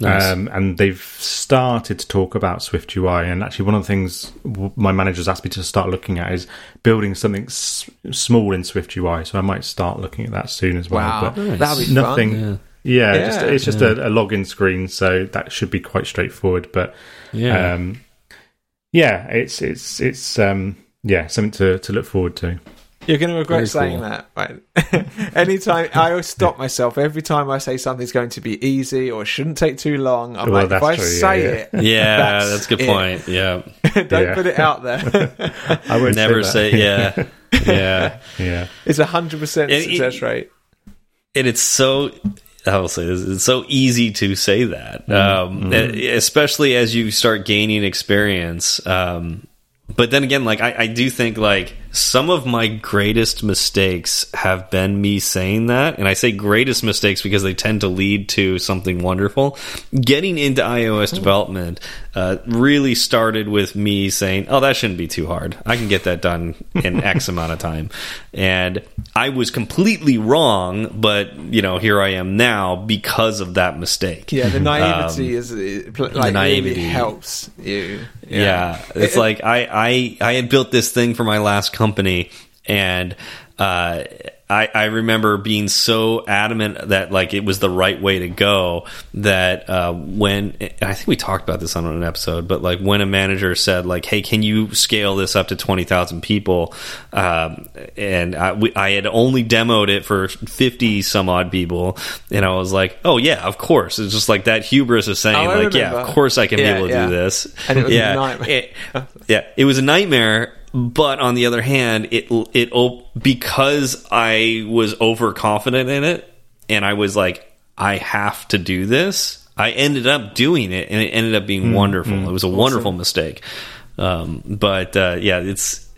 Nice. Um, and they've started to talk about Swift UI. And actually, one of the things w- my managers asked me to start looking at is building something s- small in Swift UI. So I might start looking at that soon as well. wow, But Nice. that'll be nothing. fun. yeah, Yeah, just, it's just a, a login screen, so that should be quite straightforward. But yeah. um, yeah, it's it's it's um, yeah something to, to look forward to. You're going to regret Very saying cool. that. Right? Anytime I always stop myself every time I say something's going to be easy or shouldn't take too long. I'm Well, like, if I true, say yeah. it, yeah, That's that's, a good it. point. Yeah, don't Yeah. put it out there. I won't never say, say, yeah, yeah. yeah. it's a hundred percent And it- success rate. and it's so I will say this, it's so easy to say that, um, especially as you start gaining experience. Um, but then again, like I, I do think like some of my greatest mistakes have been me saying that, and I say greatest mistakes because they tend to lead to something wonderful. Getting into iOS hmm. development uh, really started with me saying, "Oh, that shouldn't be too hard. I can get that done in X amount of time," and I was completely wrong. But you know, here I am now because of that mistake. Yeah, the naivety Um, is like naivety. really helps you. Yeah, it's It- like I, I I had built this thing for my last company, and uh, I I remember being so adamant that like it was the right way to go that uh, when I think we talked about this on an episode, but like when a manager said like, "Hey, can you scale this up to twenty thousand people?" Um, and I, we, I had only demoed it for fifty some odd people, and I was like, "Oh yeah, of course." It's just like that hubris of saying Oh, like, "Yeah, of course I can Yeah, be able to yeah. do this." And it was a yeah, nightmare. it- yeah, it was a nightmare. But on the other hand, it it because I was overconfident in it, and I was like, I have to do this. I ended up doing it, and it ended up being wonderful. It was a wonderful mistake. Um, but uh, yeah, it's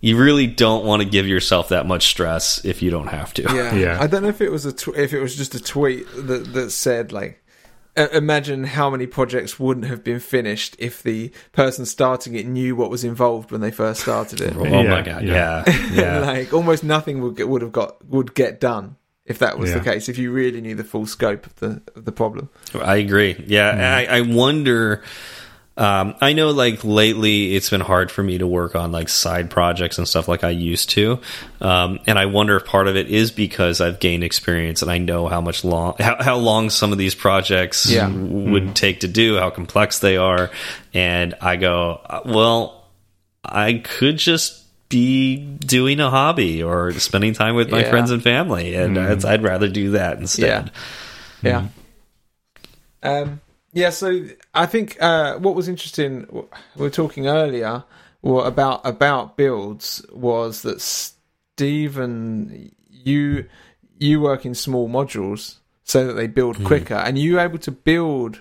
you really don't want to give yourself that much stress if you don't have to. Yeah. Yeah. I don't know if it was a tw- if it was just a tweet that that said like Uh, imagine how many projects wouldn't have been finished if the person starting it knew what was involved when they first started it. Oh Yeah, my god, yeah. yeah, yeah. like almost nothing would get, would have got would get done if that was the case if you really knew the full scope of the of the problem. I agree. Yeah, mm-hmm. I, I wonder. Um, I know, like lately, it's been hard for me to work on like side projects and stuff like I used to, um, and I wonder if part of it is because I've gained experience and I know how much long how, how long some of these projects Yeah. would take to do, how complex they are, and I go, well, I could just be doing a hobby or spending time with my Yeah. friends and family, and Mm. it's- I'd rather do that instead. Yeah. Um, yeah. So I think uh, what was interesting, we were talking earlier about about builds was that Stephen, you you work in small modules so that they build quicker, and you able to build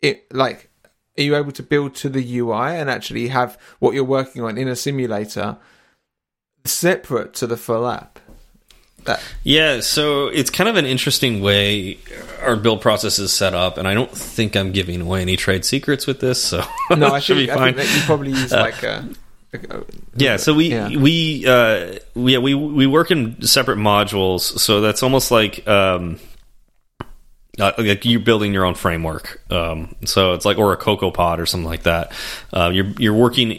it like. Are you able to build to the UI and actually have what you're working on in a simulator separate to the full app? That Yeah, so it's kind of an interesting way our build process is set up, and I don't think I'm giving away any trade secrets with this, so no, I should think, be I fine. think that you probably use like a, a- Yeah, so we Yeah. we uh, we yeah, we we work in separate modules, so that's almost like um, uh, like you're building your own framework. Um, so it's like or a Cocoa Pod or something like that. Uh, you're you're working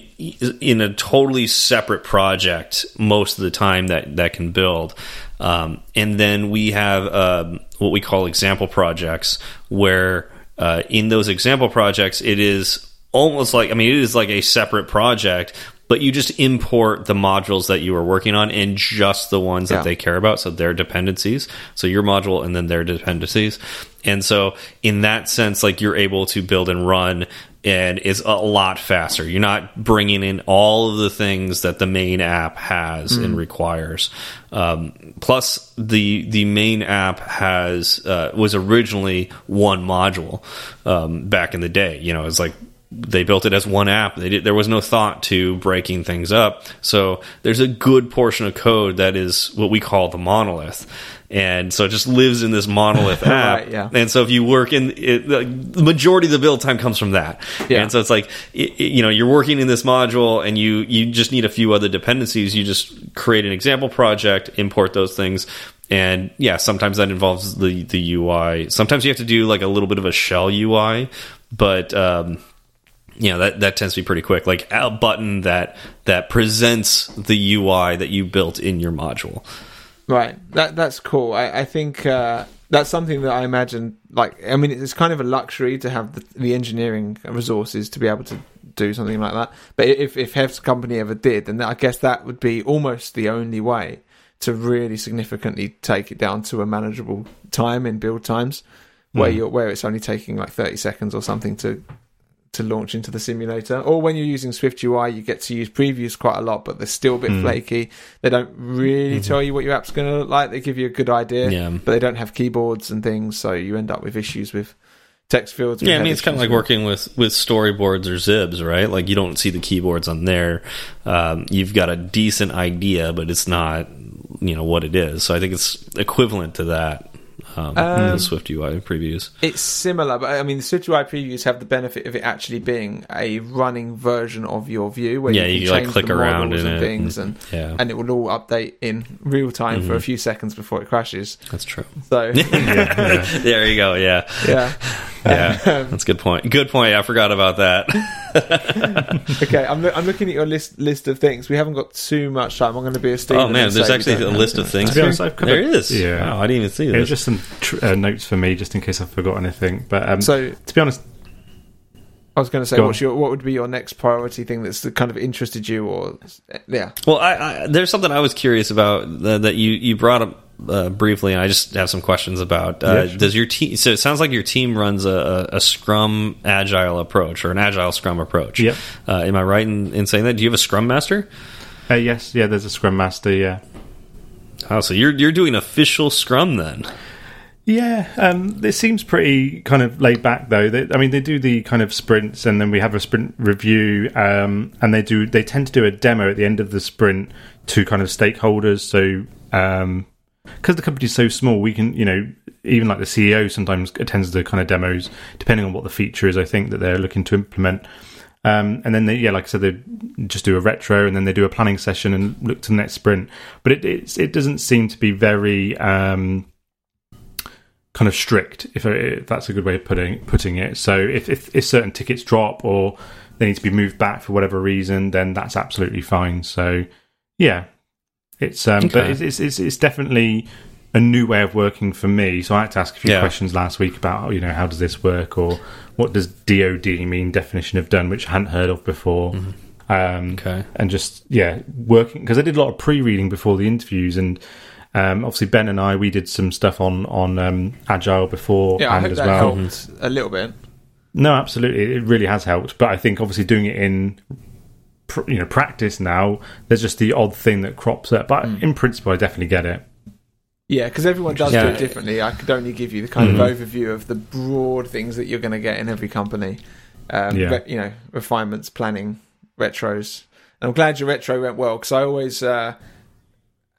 in a totally separate project most of the time that that can build. Um, and then we have um, what we call example projects, where uh, in those example projects, it is almost like I mean, it is like a separate project, but you just import the modules that you are working on and just the ones Yeah. that they care about, so their dependencies. So your module and then their dependencies. And so in that sense, like you're able to build and run and it's a lot faster. You're not bringing in all of the things that the main app has and requires. Um, plus, the the main app has uh, was originally one module um, back in the day. You know, it's like they built it as one app. They did, there was no thought to breaking things up. So there's a good portion of code that is what we call the monolith. And so it just lives in this monolith app. Right, yeah. And so if you work in it, the majority of the build time comes from that. Yeah. And so it's like, it- you know, you're working in this module and you, you just need a few other dependencies. You just create an example project, import those things. And yeah, sometimes that involves the, the UI. Sometimes you have to do like a little bit of a shell UI, but, um, you know that that tends to be pretty quick like a button that that presents the ui that you built in your module Right. That that's cool. I, I think uh, that's something that I imagine. Like, I mean, it's kind of a luxury to have the, the engineering resources to be able to do something like that. But if if Hef's company ever did, then I guess that would be almost the only way to really significantly take it down to a manageable time in build times, where you're where it's only taking like thirty seconds or something to to launch into the simulator. Or when you're using Swift UI, you get to use previews quite a lot, but they're still a bit flaky. They don't really tell you what your app's going to look like. They give you a good idea, Yeah. but they don't have keyboards and things, so you end up with issues with text fields. Yeah i mean it's kind of like working with with storyboards or XIBs right like you don't see the keyboards on there um, you've got a decent idea but it's not you know what it is so i think it's equivalent to that um, Um, the swift ui previews It's similar, but I mean, the Swift UI previews have the benefit of it actually being a running version of your view, where Yeah, you you can can, like, click the around in and it things, and- and yeah. and it will all update in real time Mm-hmm. for a few seconds before it crashes. that's true So yeah, there you go yeah yeah, yeah that's a good point good point i forgot about that okay. I'm loo- I'm looking at your list list of things. We haven't got too much time. I'm going to be a Steve. oh man there's actually a list of things To be honest. I've there is yeah. wow, i didn't even see It this was just some tr- uh, notes for me, just in case I forgot anything. But um, So to be honest, I was going to say, Go what's your what would be your next priority thing that's kind of interested you, or yeah, Well, I, I, there's something I was curious about that, that you, you brought up uh, briefly, and I just have some questions about. Uh, Yeah, sure. Does your team? So it sounds like your team runs a, a Scrum Agile approach or an Agile Scrum approach. Yep. Uh, am I right in, in saying that? Do you have a Scrum Master? uh, yes, yeah, there's a Scrum Master. Yeah, Oh, so you're you're doing official Scrum then? Yeah, um, it seems pretty kind of laid back though. They, I mean, they do the kind of sprints, and then we have a sprint review, um, and they do they tend to do a demo at the end of the sprint to kind of stakeholders. So because the company's so small, we can you know even like the CEO sometimes attends the kind of demos depending on what the feature is. I think that they're looking to implement. Um, and then they, yeah, like I said, they just do a retro, and then they do a planning session and look to the next sprint. But it it's, it doesn't seem to be very um, kind of strict, if, if that's a good way of putting putting it. So if, if if certain tickets drop or they need to be moved back for whatever reason, then that's absolutely fine. So yeah, it's um, but it's, it's it's it's definitely a new way of working for me. So I had to ask a few Yeah. questions last week about you know how does this work or what does DoD mean definition of done, which I hadn't heard of before. um, Okay. and just yeah working because I did a lot of pre-reading before the interviews and. Um, obviously, Ben and I we did some stuff on on um, agile before Yeah, and hope as that well. helped a little bit. No, absolutely, it really has helped. But I think obviously doing it in pr- you know practice now, there's just the odd thing that crops up. But in principle, I definitely get it. Yeah, because everyone does Yeah. do it differently. I could only give you the kind Mhm. of overview of the broad things that you're going to get in every company. Um, Yeah. re- you know, refinements, planning, retros. And I'm glad your retro went well because I always uh,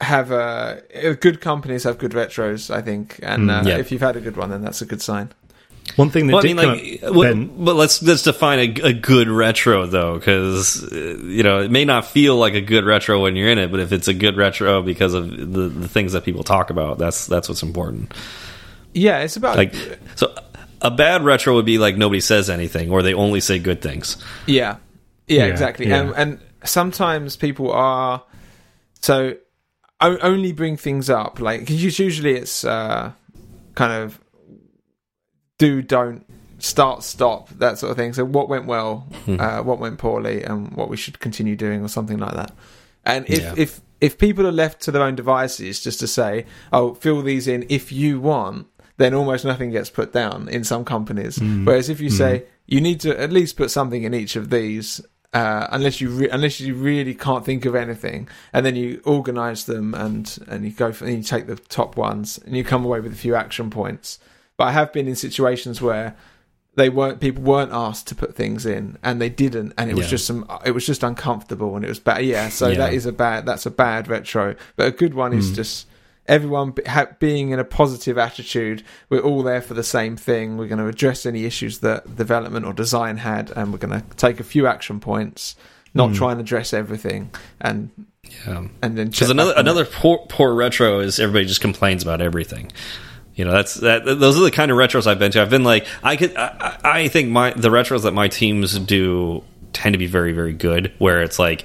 have a good companies have good retros. I think, and uh, Mm, yeah. if you've had a good one, then that's a good sign. One thing that Well, I did mean, come like, up, what- Ben, but let's let's define a, a good retro though, because you know it may not feel like a good retro when you're in it, but if it's a good retro because of the, the things that people talk about, that's that's what's important. Yeah, it's about Like, so a bad retro would be like nobody says anything, or they only say good things. Yeah, yeah, Yeah, exactly. yeah. And, and sometimes people are so o- only bring things up like because usually it's uh, kind of do don't start stop that sort of thing. So what went well, Hmm. uh, what went poorly, and what we should continue doing, or something like that. And if Yeah. if if people are left to their own devices, just to say, "Oh, fill these in if you want," then almost nothing gets put down in some companies. Mm. Whereas if you say you need to at least put something in each of these, uh, unless you re- unless you really can't think of anything, and then you organise them and and you go for and you take the top ones and you come away with a few action points. But I have been in situations where they weren't people weren't asked to put things in and they didn't and it was Yeah. just some it was just uncomfortable and it was bad yeah so Yeah. that is a bad that's a bad retro but a good one Hmm. is just everyone being in a positive attitude we're all there for the same thing we're going to address any issues that development or design had and we're going to take a few action points not Hmm. try and address everything and Yeah. and then Because check another it. another poor, poor retro is everybody just complains about everything. You know, that's that. Those are the kind of retros I've been to. I've been like, I could, I, I I think my the retros that my teams do tend to be very very good. Where it's like,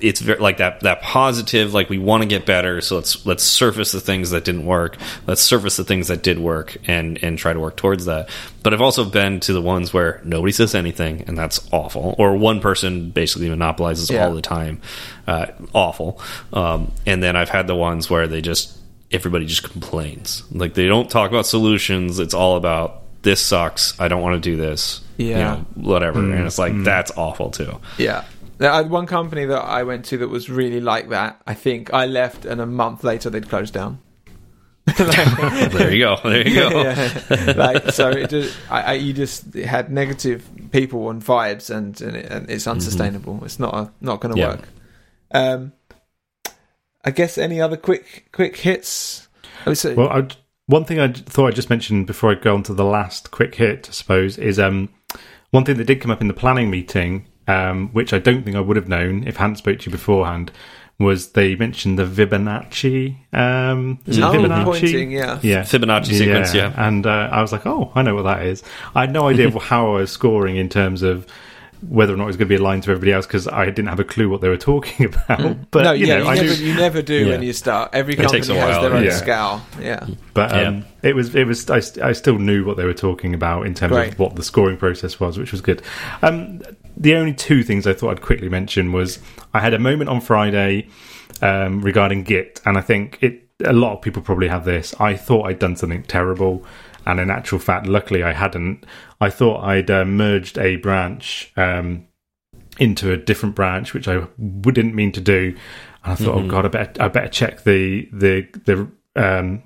it's very, like that that positive, like we want to get better, so let's let's surface the things that didn't work, let's surface the things that did work, and and try to work towards that. But I've also been to the ones where nobody says anything, and that's awful, or one person basically monopolizes Yeah. all the time, uh, awful. Um, and then I've had the ones where they just everybody just complains. Like they don't talk about solutions. It's all about this sucks. I don't want to do this. You Yeah. know, whatever. Mm. and it's like mm. that's awful too. Yeah. There- I had one company that I went to that was really like that. I think I left, and a month later they'd closed down. there you go. There you go. yeah. Like so, it just, I, I, you just had negative people and vibes, and and, it, and it's mm-hmm. unsustainable. It's not a, not going to Yeah. work. Um, I guess any other quick quick hits. I would say, Well, I, one thing I thought I'd just mention before I go on to the last quick hit, I suppose, is um, one thing that did come up in the planning meeting, um, which I don't think I would have known if I hadn't spoke to you beforehand, was they mentioned the Fibonacci. Um, is it oh, Fibonacci? pointing, yeah. Yeah. Fibonacci sequence, yeah. And uh, I was like, oh, I know what that is. I had no idea how I was scoring in terms of whether or not it was going to be aligned to everybody else because I didn't have a clue what they were talking about. But no, you yeah, know, you, I never, knew. you never do Yeah. when you start. Every It takes company a has while, their own yeah. scale. Yeah, But Yeah. um, it was it was I, I still knew what they were talking about in terms Great. of what the scoring process was, which was good. Um, the only two things I thought I'd quickly mention was I had a moment on Friday um, regarding Git, and I think it a lot of people probably have this. I thought I'd done something terrible, and in actual fact, luckily I hadn't. I thought I'd uh, merged a branch. Um, into a different branch, which I didn't mean to do. And I thought, oh god, I better I better check the the the um,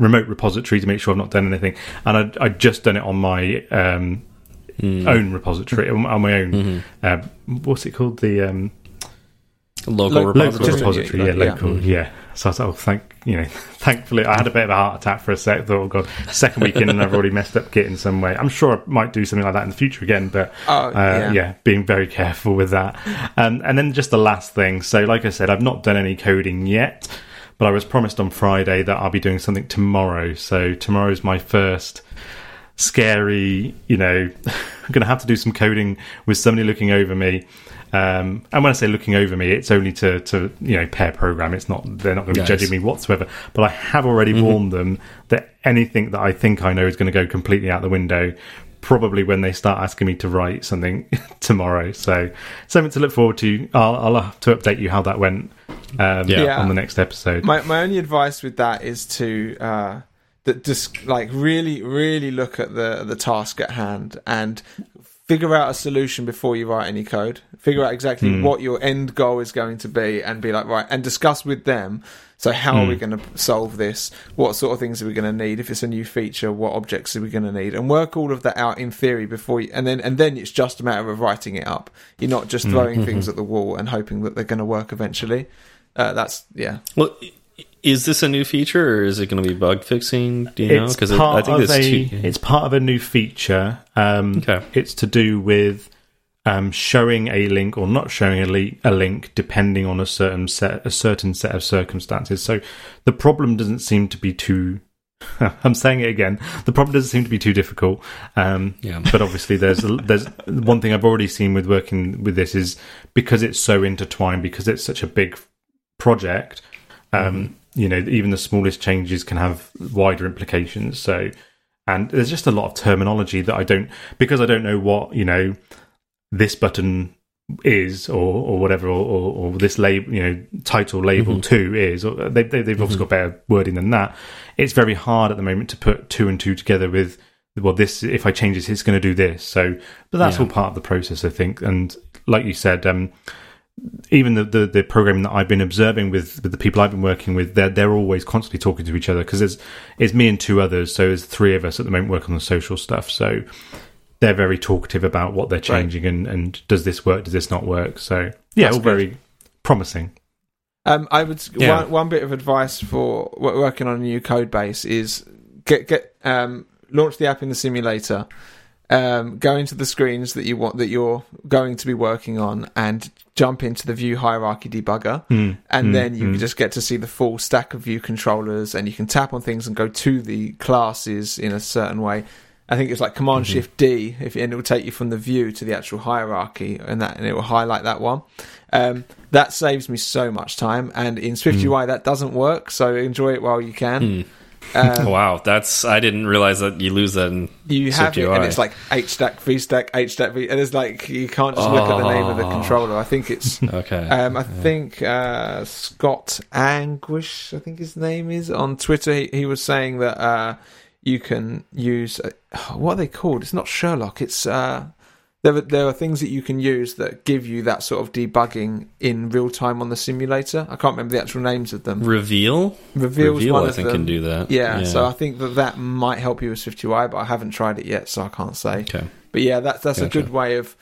remote repository to make sure I've not done anything. And I'd, I'd just done it on my um, Mm. own repository, on, on my own. Mhm. Uh, what's it called? The um, Local Lo- local repository. repository. Yeah, Yeah. local. Yeah. So I was like, oh, thank you know, thankfully I had a bit of a heart attack for a sec. Thought, oh god, second weekend and I've already messed up Git in some way. I'm sure I might do something like that in the future again, but Oh, uh, yeah. yeah. being very careful with that. Um, and then just the last thing. So, like I said, I've not done any coding yet, but I was promised on Friday that I'll be doing something tomorrow. So tomorrow's my first scary. You know, I'm going to have to do some coding with somebody looking over me. Um, and when I say looking over me, it's only to, to you know pair program. It's not they're not going to be Nice. judging me whatsoever. But I have already warned them that anything that I think I know is going to go completely out the window. probably when they start asking me to write something tomorrow. So something to look forward to. I'll, I'll have to update you how that went um, Yeah. on the next episode. My my only advice with that is to uh, that just like really really look at the the task at hand and figure out a solution before you write any code. Figure out exactly Hmm. what your end goal is going to be, and be like right and discuss with them. So how are we Hmm. going to solve this? What sort of things are we going to need? If it's a new feature, what objects are we going to need? And work all of that out in theory before you, and then and then it's just a matter of writing it up. You're not Hmm. just throwing things at the wall and hoping that they're going to work eventually. Uh, that's yeah. Well, is this a new feature or is it going to be bug fixing? Do you know? Because I think there's a two. it's part of a new feature. Um, Okay. It's to do with um, showing a link or not showing a, a link depending on a certain set a certain set of circumstances. So the problem doesn't seem to be too. I'm saying it again. The problem doesn't seem to be too difficult. Um, Yeah. but obviously, there's there's one thing I've already seen with working with this is because it's so intertwined, because it's such a big project. Um, You know, even the smallest changes can have wider implications. So, and there's just a lot of terminology that I don't because I don't know what you know this button is or or whatever or, or, or this label you know title label two is or they, they, they've obviously got better wording than that. It's very hard at the moment to put two and two together with well this if i change this it's going to do this. So but that's Yeah. all part of the process i think. And like you said um even the, the the programming that I've been observing with with the people I've been working with, they're they're always constantly talking to each other because there's it's me and two others, so there's three of us at the moment working on the social stuff. So they're very talkative about what they're changing and and does this work, does this not work? So yeah, That's all good. very promising. Um, I would Yeah. one, one bit of advice for working on a new code base is get get um, launch the app in the simulator, um, go into the screens that you want that you're going to be working on, and jump into the view hierarchy debugger, Mm, and mm, then you mm. just get to see the full stack of view controllers, and you can tap on things and go to the classes in a certain way. I think it's like Command Mm-hmm. Shift D, if and it will take you from the view to the actual hierarchy, and that and it will highlight that one. Um, that saves me so much time, and in SwiftUI that doesn't work. So enjoy it while you can. Um, wow, that's I didn't realize that you lose that. In, you have it, and it's like H stack, V stack, H stack, V, and it's like you can't just look at the name of the Oh. controller. I think it's. okay. Um, I think uh, Scott Anguish, I think his name is on Twitter. He, he was saying that uh, you can use uh, what are they called? It's not Sherlock. It's uh, there. Are, there are things that you can use that give you that sort of debugging in real time on the simulator. I can't remember the actual names of them. Reveal. Reveal's Reveal, one I think, them. can do that. Yeah, so I think that that might help you with SwiftUI, but I haven't tried it yet, so I can't say. okay. But yeah, that's that's a good way of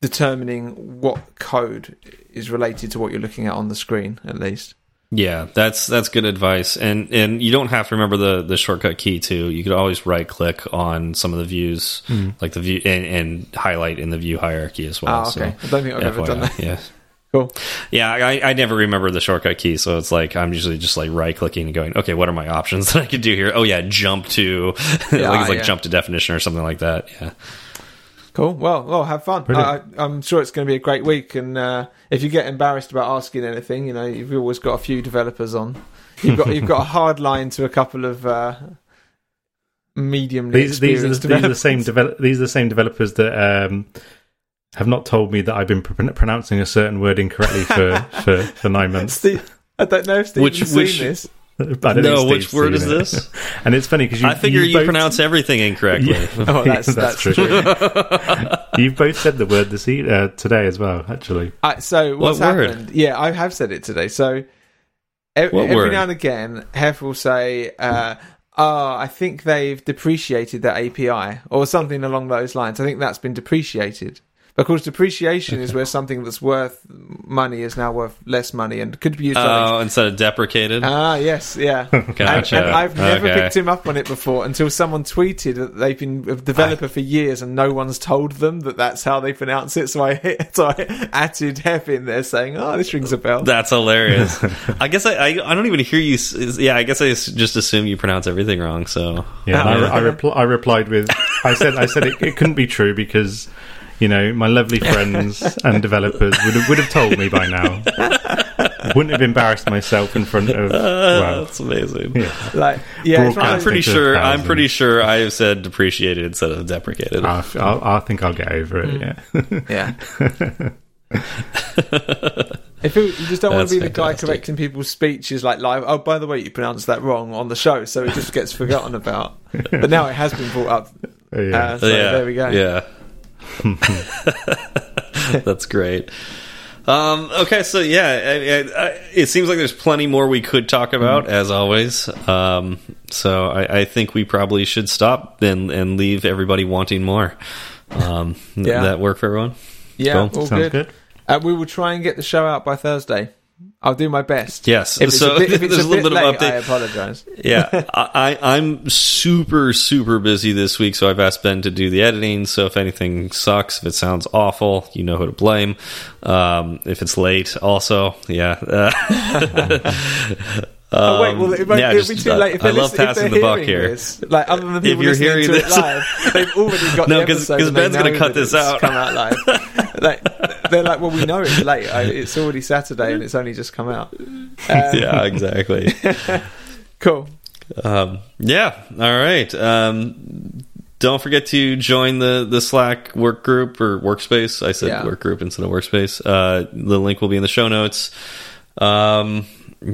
determining what code is related to what you're looking at on the screen, at least. Yeah, that's that's good advice, and and you don't have to remember the the shortcut key too. You could always right click on some of the views, like the view, and, and highlight in the view hierarchy as well. Ah, okay. I don't think I've So, ever done that. Yeah. Cool. Yeah, I, I never remember the shortcut key, so it's like I'm usually just like right clicking and going, okay, what are my options that I could do here? Oh yeah, jump to Yeah, like it's like yeah. jump to definition or something like that. Yeah, Cool. Well, well, have fun. I, Brilliant. I, I'm sure it's going to be a great week. And uh, if you get embarrassed about asking anything, you know, you've always got a few developers on. You've got you've got a hard line to a couple of uh, mediumly These these are, the, these are the same developers. develop, these are the same developers that um, have not told me that I've been pr- pronouncing a certain word incorrectly for, for, for nine months. Steve, I don't know if Steve's Which- seen which- this. I don't no, which word is it. this? And it's funny because you, I figure you, both- pronounce everything incorrectly. Yeah. Oh, that's that's, true. true. You've both said the word this e- uh, today as well. Actually, I, so what's What word? happened? Yeah, I have said it today. So e- What every word? now and again, Hef will say, uh, "Oh, I think they've depreciated that API," or something along those lines. I think that's been depreciated. Of course, depreciation is where something that's worth money is now worth less money and could be used. for other Oh, instead of deprecated. Ah, yes, yeah. Gotcha. And, and I've never Okay. picked him up on it before until someone tweeted that they've been a developer for years and no one's told them that that's how they pronounce it. So I so I added Hef in there saying, "Oh, this rings a bell." That's hilarious. I guess I, I I don't even hear you. Yeah, I guess I just assume you pronounce everything wrong. So yeah. and Yeah. I, I, repl- I replied with, I said, I said it, it couldn't be true because, you know, my lovely friends and developers would have, would have told me by now. wouldn't have embarrassed myself in front of. Uh, that's amazing. yeah. Like, yeah, it's I'm pretty sure. I'm pretty sure I have said depreciated instead of deprecated. I, I'll, I think I'll get over it. Mm. Yeah. Yeah. if it, you just don't want to be the guy correcting people's speeches like live. Oh, by the way, you pronounced that wrong on the show, so it just gets forgotten about. But now it has been brought up. yeah. Uh, so yeah, there we go. Yeah, that's great. Um, okay, so yeah, I, I, I, it seems like there's plenty more we could talk about, as always. Um, so I, I think we probably should stop and and leave everybody wanting more. Um, th- Yeah. that work for everyone? Yeah, Cool. all Sounds good. good. Uh, we will try and get the show out by Thursday. I'll do my best. Yes. If it's so a bit, if it's there's a a little bit bit of late, update. I apologise. yeah, I, I- I'm super, super busy this week, so I've asked Ben to do the editing. So if anything sucks, if it sounds awful, you know who to blame. Um, if it's late, also, yeah. Uh, Oh, wait, well, it won't, yeah, it'll just, be too late. If I love if passing the buck here. This, like other than people you're hearing to this- live, they've already got No, the 'cause- episode 'cause and they Ben's gonna cut this out. Come out live. like, they're like, well, we know it's late. It's already Saturday and it's only just come out. Um, yeah, exactly. Cool. Um, yeah. All right. Um, don't forget to join the the Slack work group or workspace. I said Yeah. work group instead of workspace. Uh, the link will be in the show notes. Um,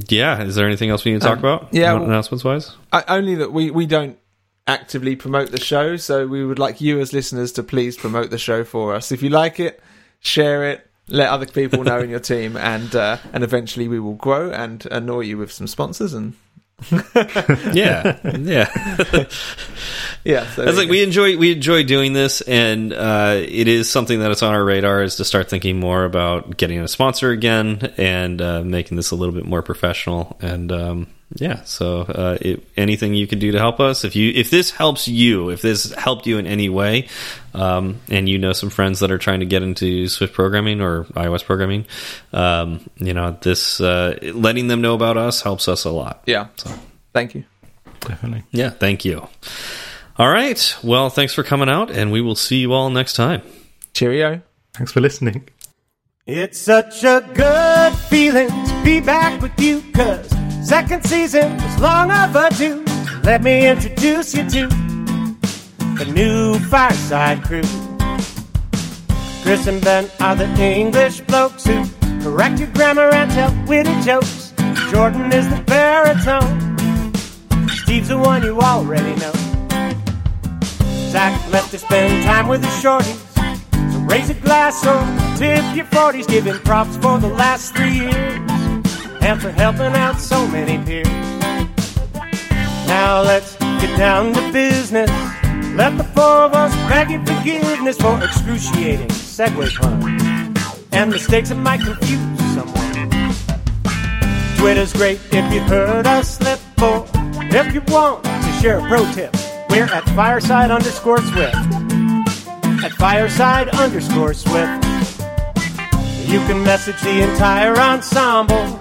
yeah. Is there anything else we need to talk Um, about? yeah, well- announcements wise. I, only that we, we don't actively promote the show, so we would like you as listeners to please promote the show for us. If you like it, share it, let other people know in your team, and uh, and eventually we will grow and annoy you with some sponsors and Yeah. yeah. yeah. So I was there like, you we enjoy we enjoy doing this, and uh, it is something that is on our radar is to start thinking more about getting a sponsor again and uh, making this a little bit more professional. And um, yeah, so uh, it, anything you can do to help us, if you if this helps you, if this helped you in any way, um, and you know some friends that are trying to get into Swift programming or iOS programming, um, you know this uh, letting them know about us helps us a lot. yeah. So. Thank you. Definitely. Yeah, thank you. All right. Well, thanks for coming out, and we will see you all next time. Cheerio. Thanks for listening. It's such a good feeling to be back with you, cause second season was long overdue. Let me introduce you to the new Fireside crew. Chris and Ben are the English blokes who correct your grammar and tell witty jokes. Jordan is the baritone. Steve's the one you already know. Zach left to spend time with the shorties. So raise a glass or tip your 40s, giving props for the last three years for helping out so many peers. Now let's get down to business. Let the four of us beg your forgiveness for excruciating segue puns and mistakes that might confuse someone. Twitter's great if you heard us slip, or if you want to share a pro tip, we're at fireside underscore swift at fireside underscore swift. You can message the entire ensemble,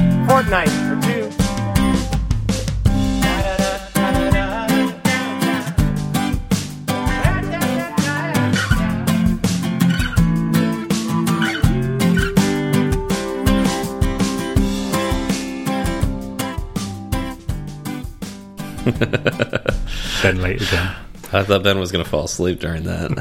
fortnight or two. Ben late again. I thought Ben was going to fall asleep during that.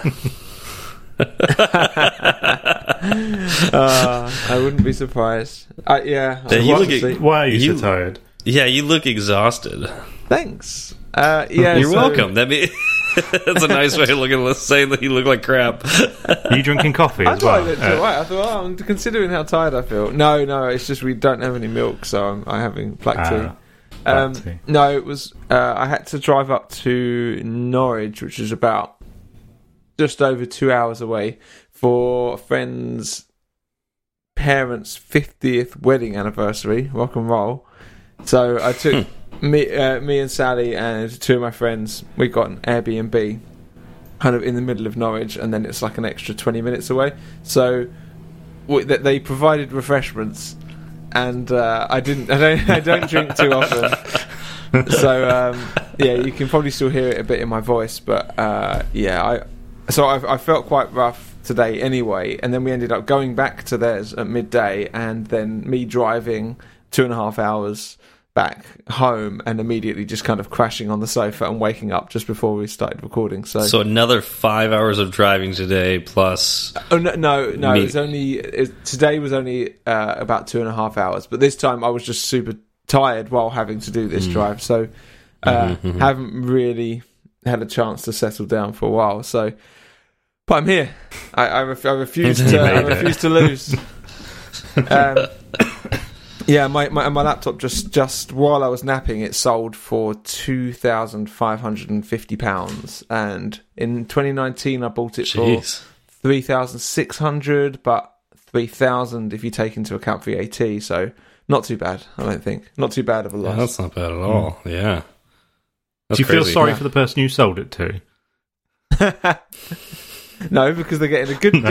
Uh, I wouldn't be surprised. Uh, yeah. Yeah, you I'll look watch at- Why are you, You- so tired? yeah, you look exhausted. Thanks. Uh, yeah. You're so- welcome. That be that's a nice way of looking at us saying that you look like crap. Are you drinking coffee I as thought I well? looked Uh, alright. I thought, oh, I'm considering how tired I feel. No, no, it's just we don't have any milk, so I'm, I'm having black Ah, tea. black Um, tea. no, it was. Uh, I had to drive up to Norwich, which is about just over two hours away, for a friend's parents' fiftieth wedding anniversary. Rock and roll. So I took me, uh, me and Sally and two of my friends. We got an Airbnb, kind of in the middle of Norwich, and then it's like an extra twenty minutes away. So they provided refreshments, and uh, I didn't. I don't. I don't drink too often. so um, yeah, you can probably still hear it a bit in my voice, but uh, yeah, I so I, I felt quite rough today anyway, and then we ended up going back to theirs at midday, and then me driving two and a half hours back home and immediately just kind of crashing on the sofa and waking up just before we started recording. So, So another five hours of driving today plus. oh no, no, no Me- it was only it, today was only uh, about two and a half hours, but this time I was just super tired while having to do this drive, so uh, haven't really had a chance to settle down for a while. So, but I'm here. I, I, ref- I refuse to. I refuse to lose. Um, yeah, my, my my laptop just just while I was napping, it sold for two thousand five hundred and fifty pounds, and in 2019 I bought it for Jeez. three thousand six hundred, but three thousand if you take into account VAT. So not too bad, I don't think. Not too bad of a Yeah, loss. that's not bad at all. Yeah. That's Do you feel sorry Yeah. for the person you sold it to? no, because they're getting a good deal.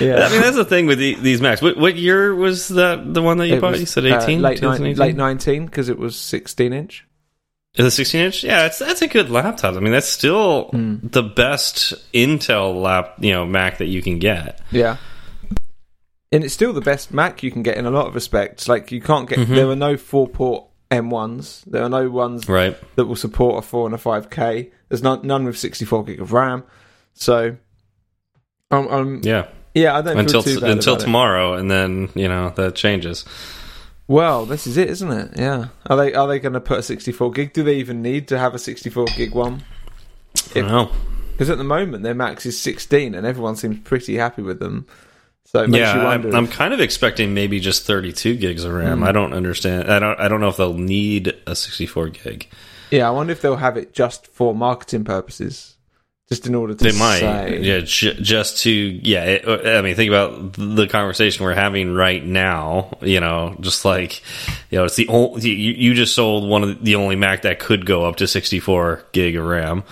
yeah. I mean, that's the thing with the, these Macs. What, what year was that? The one that you It bought? was, you said uh, eighteen. late, ni- late 19 because it was 16 inch. Is it 16 inch? Yeah, it's, that's a good laptop. I mean, that's still Hmm. the best Intel lap, you know, Mac that you can get. Yeah. And it's still the best Mac you can get in a lot of respects. Like you can't get Mhm. there are no four port M1s. There are no ones Right. that will support a 4 and a 5K. There's none, none with 64 gig of RAM. So um, um Yeah. yeah, I don't Until feel too bad until about it. tomorrow, and then you know that changes. Well, this is it, isn't it? Yeah. Are they are they going to put a 64 gig? Do they even need to have a 64 gig one? I don't know. Because at the moment their max is 16, and everyone seems pretty happy with them. So Yeah. I'm, I'm kind of expecting maybe just 32 gigs of RAM. Hmm. I don't understand. I don't. I don't know if they'll need a 64 gig. yeah, I wonder if they'll have it just for marketing purposes, just in order to They might, say. yeah, just to, yeah. It, I mean, think about the conversation we're having right now. You know, just like, you know, it's the only you, you just sold one of the only Mac that could go up to 64 gig of RAM.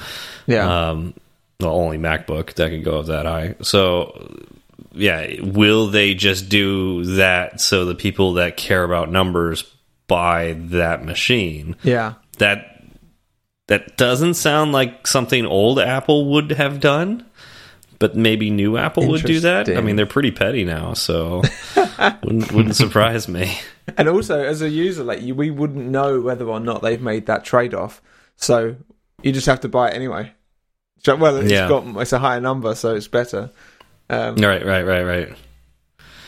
Yeah. Um, the only MacBook that could go up that high. So, yeah, will they just do that so the people that care about numbers buy that machine? yeah. that that doesn't sound like something old Apple would have done, but maybe new Apple would do that. I mean, they're pretty petty now, so wouldn't, wouldn't surprise me. And also, as a user, like you, we wouldn't know whether or not they've made that trade off. So you just have to buy it anyway. Well, it's Yeah. got it's a higher number, so it's better. Um, Right, right, right, right.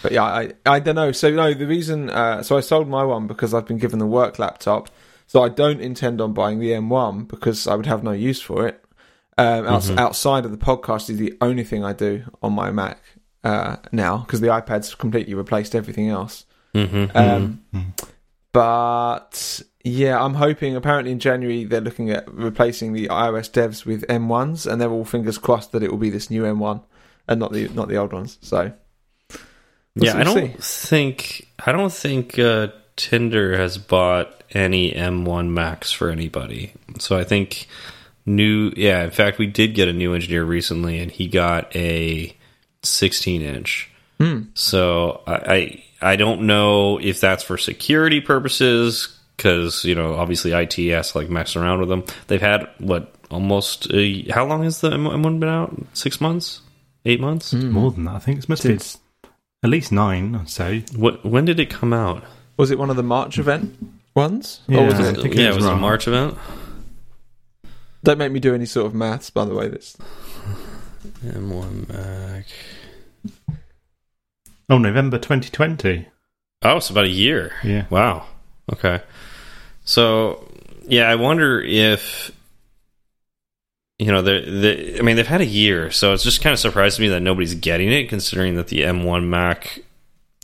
But yeah, I I don't know. So no, the reason uh, so I sold my one because I've been given the work laptop. So I don't intend on buying the M1 because I would have no use for it. Um, outs- Outside of the podcast is the only thing I do on my Mac uh, now because the iPad's completely replaced everything else. hmm Um, But yeah, I'm hoping. Apparently, in January they're looking at replacing the iOS devs with M1s, and they're all fingers crossed that it will be this new M1 and not the not the old ones. So we'll yeah, see- I don't think I don't think uh, Tinder has bought any M1 Max for anybody. So I think new. Yeah, in fact, we did get a new engineer recently, and he got a 16 inch. Hmm. So I, I I don't know if that's for security purposes because you know obviously it ITS like mess around with them. They've had what almost a, how long has the M1 been out? Six months, eight months. Hmm. More than that, I think. It must be at least nine, I'd say. What when did it come out? Was it one of the March event ones? Yeah. Or was I it, think yeah, it it was was a. March event. don't make me do any sort of maths, by the way. That's M1 Mac. Oh, November 2020. Oh, it's about a year. Yeah. Wow. Okay. So, yeah, I wonder if you know, they're, they I mean, they've had a year, so it's just kind of surprised me that nobody's getting it, considering that the M1 Mac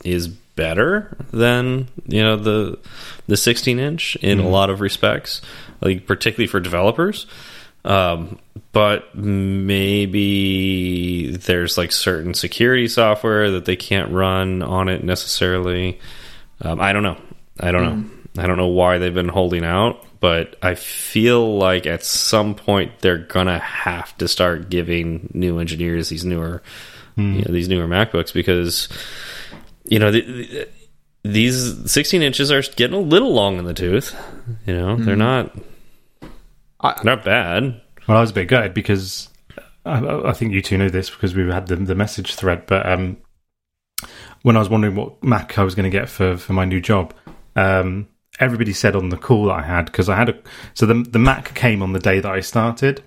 is better than you know the the 16 inch in a lot of respects, like particularly for developers. Um, but maybe there's like certain security software that they can't run on it necessarily. Um, I don't know. I don't know. I don't know why they've been holding out, but I feel like at some point they're gonna have to start giving new engineers these newer, you know, these newer MacBooks because you know the, the, these 16 inches are getting a little long in the tooth. You know, they're not I- not bad. Well, I was a bit gutted because I, I think you two know this because we had the, the message thread. But um, when I was wondering what Mac I was going to get for, for my new job, um, everybody said on the call that I had because I had a so the the Mac came on the day that I started,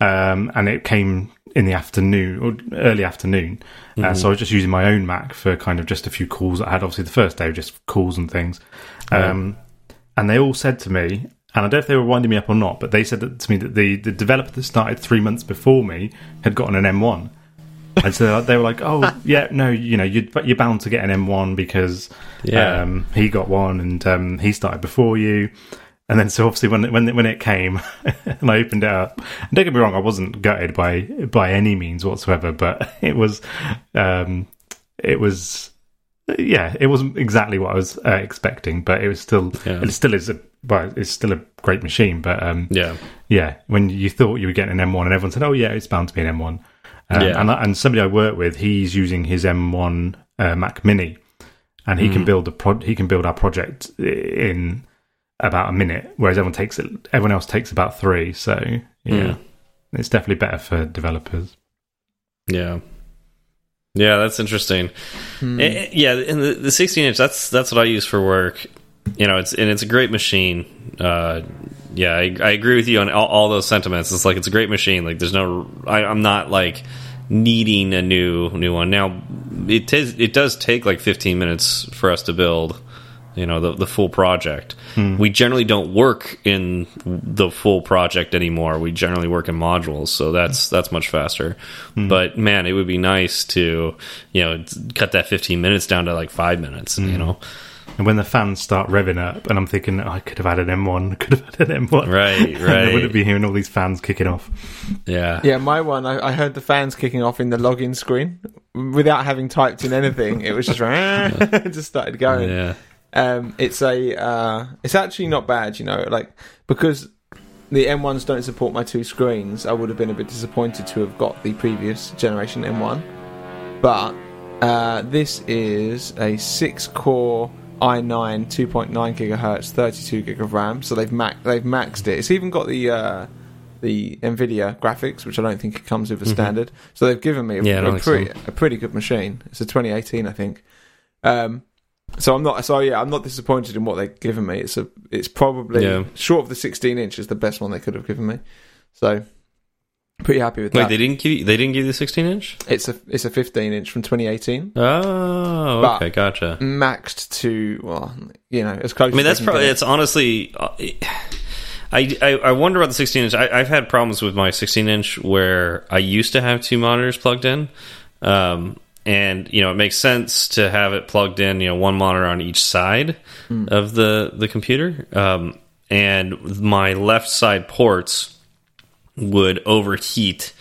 um, and it came in the afternoon or early afternoon. Uh, so I was just using my own Mac for kind of just a few calls I had. Obviously, the first day were just calls and things. Um, and they all said to me, and I don't know if they were winding me up or not, but they said that to me that the, the developer that started three months before me had gotten an M1. And so they were like, "Oh, yeah, no, you know, you're, you're bound to get an M1 because Yeah. um, he got one and um, he started before you." And then, so obviously, when when when it came and I opened it up, and don't get me wrong, I wasn't gutted by by any means whatsoever, but it was, um, it was, yeah, it wasn't exactly what I was uh, expecting, but it was still, Yeah. it still is a, well, it's still a great machine, but um, Yeah. yeah, when you thought you were getting an M1 and everyone said, "Oh yeah, it's bound to be an M1," um, Yeah. and and somebody I work with, he's using his M1 uh, Mac Mini, and he can build a pro- he can build our project in about a minute, whereas everyone takes it, everyone else takes about three. So yeah, it's definitely better for developers. Yeah. Yeah, that's interesting. Eh, eh, yeah, and the, the 16 inch that's that's what I use for work. You know, it's and it's a great machine. Uh, yeah, I, I agree with you on all, all those sentiments. It's like it's a great machine. Like there's no, I, I'm not like needing a new new one now. It it does take like 15 minutes for us to build. You know the the full project. Hmm. We generally don't work in the full project anymore. We generally work in modules, so that's that's much faster. Hmm. But man, it would be nice to you know cut that 15 minutes down to like five minutes. You hmm. know, And when the fans start revving up, and I'm thinking, oh, I could have had an M1, could have had an M1, Right, And I wouldn't be hearing all these fans kicking off. yeah, Yeah, my one, I, I heard the fans kicking off in the login screen without having typed in anything. It was just it just started going. yeah, Um, it's a uh, it's actually not bad, you know, like because the M1s don't support my two screens. I would have been a bit disappointed to have got the previous generation M1, but uh, this is a six-core i9 2.9 gigahertz, 32 gig of RAM. So they've max they've maxed it. It's even got the uh, the Nvidia graphics, which I don't think it comes with a standard. So they've given me a, Yeah, don't a think so. pretty a pretty good machine. It's a 2018, I think. Um, so I'm not. So yeah, I'm not disappointed in what they've given me. It's a. It's probably Yeah. short of the 16 inch is the best one they could have given me. So pretty happy with Wait, that. they didn't give you, they didn't give you the 16 inch? it's a. It's a 15 inch from 2018, Oh, But- okay, gotcha. maxed to well, you know, as close. I mean, as that's they can probably get. it's honestly. uh, I, I I wonder about the 16 inch. I, I've had problems with my 16 inch where I used to have two monitors plugged in, um, and you know it makes sense to have it plugged in. You know, one monitor on each side of the the computer, um, and my left side ports would overheat,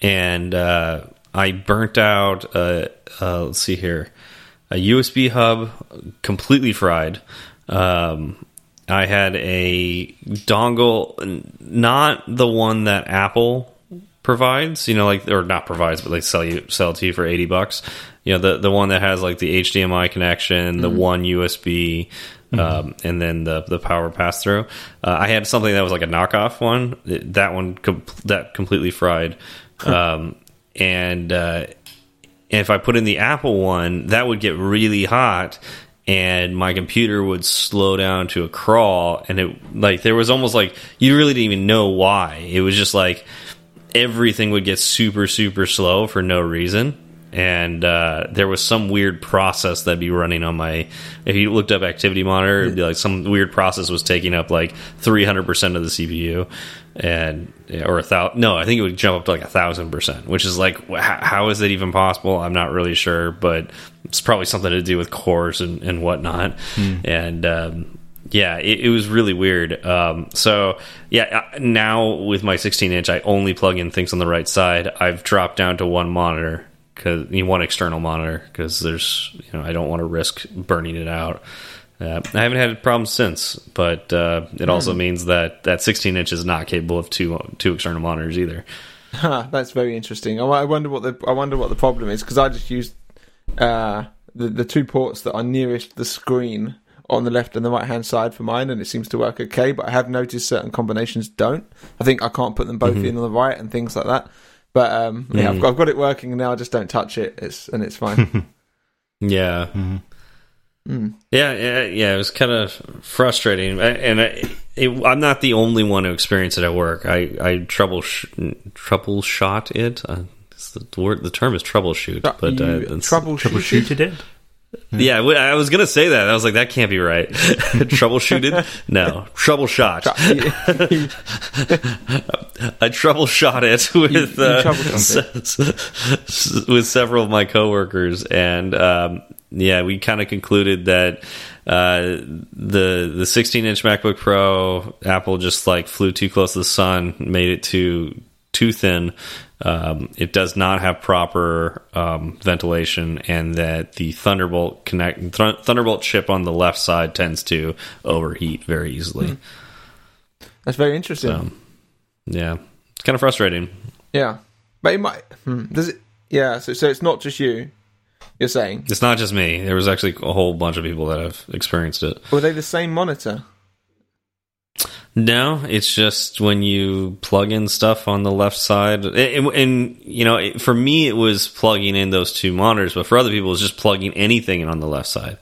and uh, I burnt out. Uh, uh, let's see here, a USB hub completely fried. Um, I had a dongle, not the one that Apple provides, you know, like or not provides, but they sell you sell it to you for eighty bucks. You know, the the one that has like the HDMI connection, the one USB, um, and then the the power pass through. Uh, I had something that was like a knockoff one. That one com that completely fried, um, and. Uh, and if I put in the Apple one, that would get really hot and my computer would slow down to a crawl and it like there was almost like you really didn't even know why. It was just like everything would get super super slow for no reason. And uh, there was some weird process that'd be running on my. If you looked up activity monitor, it'd be like some weird process was taking up like 300 percent of the CPU, and or a thousand. No, I think it would jump up to like a thousand percent, which is like, how is it even possible? I'm not really sure, but it's probably something to do with cores and, and whatnot. And um, yeah, it, it was really weird. Um, so yeah, uh, now with my 16 inch, I only plug in things on the right side. I've dropped down to one monitor because you want external monitor because there's you know I don't want to risk burning it out. Uh, I haven't had problems since, but uh, it also means that that 16 inch is not capable of two two external monitors either. Huh, that's very interesting. I, I wonder what the I wonder what the problem is because I just used uh, the the two ports that are nearest the screen on the left and the right hand side for mine, and it seems to work okay. But I have noticed certain combinations don't. I think I can't put them both in on the right and things like that. But um, yeah, I've, got, I've got it working now. I just don't touch it. It's and it's fine. Yeah. Yeah, yeah, yeah. It was kind of frustrating, and I, it, I'm not the only one who experienced it at work. I I trouble troubleshot it. Uh, the, the word. The term is troubleshoot, but uh, you troubleshooted. Troubleshooted it. Yeah, I was gonna say that. I was like, that can't be right. Troubleshooted? No, troubleshot. I troubleshot it with uh, s- with several of my coworkers, and um, yeah, we kind of concluded that uh, the the 16 inch MacBook Pro, Apple just like flew too close to the sun, made it too too thin. Um, it does not have proper um, ventilation, and that the Thunderbolt connect th Thunderbolt chip on the left side tends to overheat very easily. That's very interesting. So, yeah, it's kind of frustrating. Yeah, but it might. Hmm, does it? Yeah. So so it's not just you. You're saying It's not just me. There was actually a whole bunch of people that have experienced it. were they the same monitor? No, it's just when you plug in stuff on the left side, and, and you know, it, for me, it was plugging in those two monitors, but for other people, it's just plugging anything in on the left side.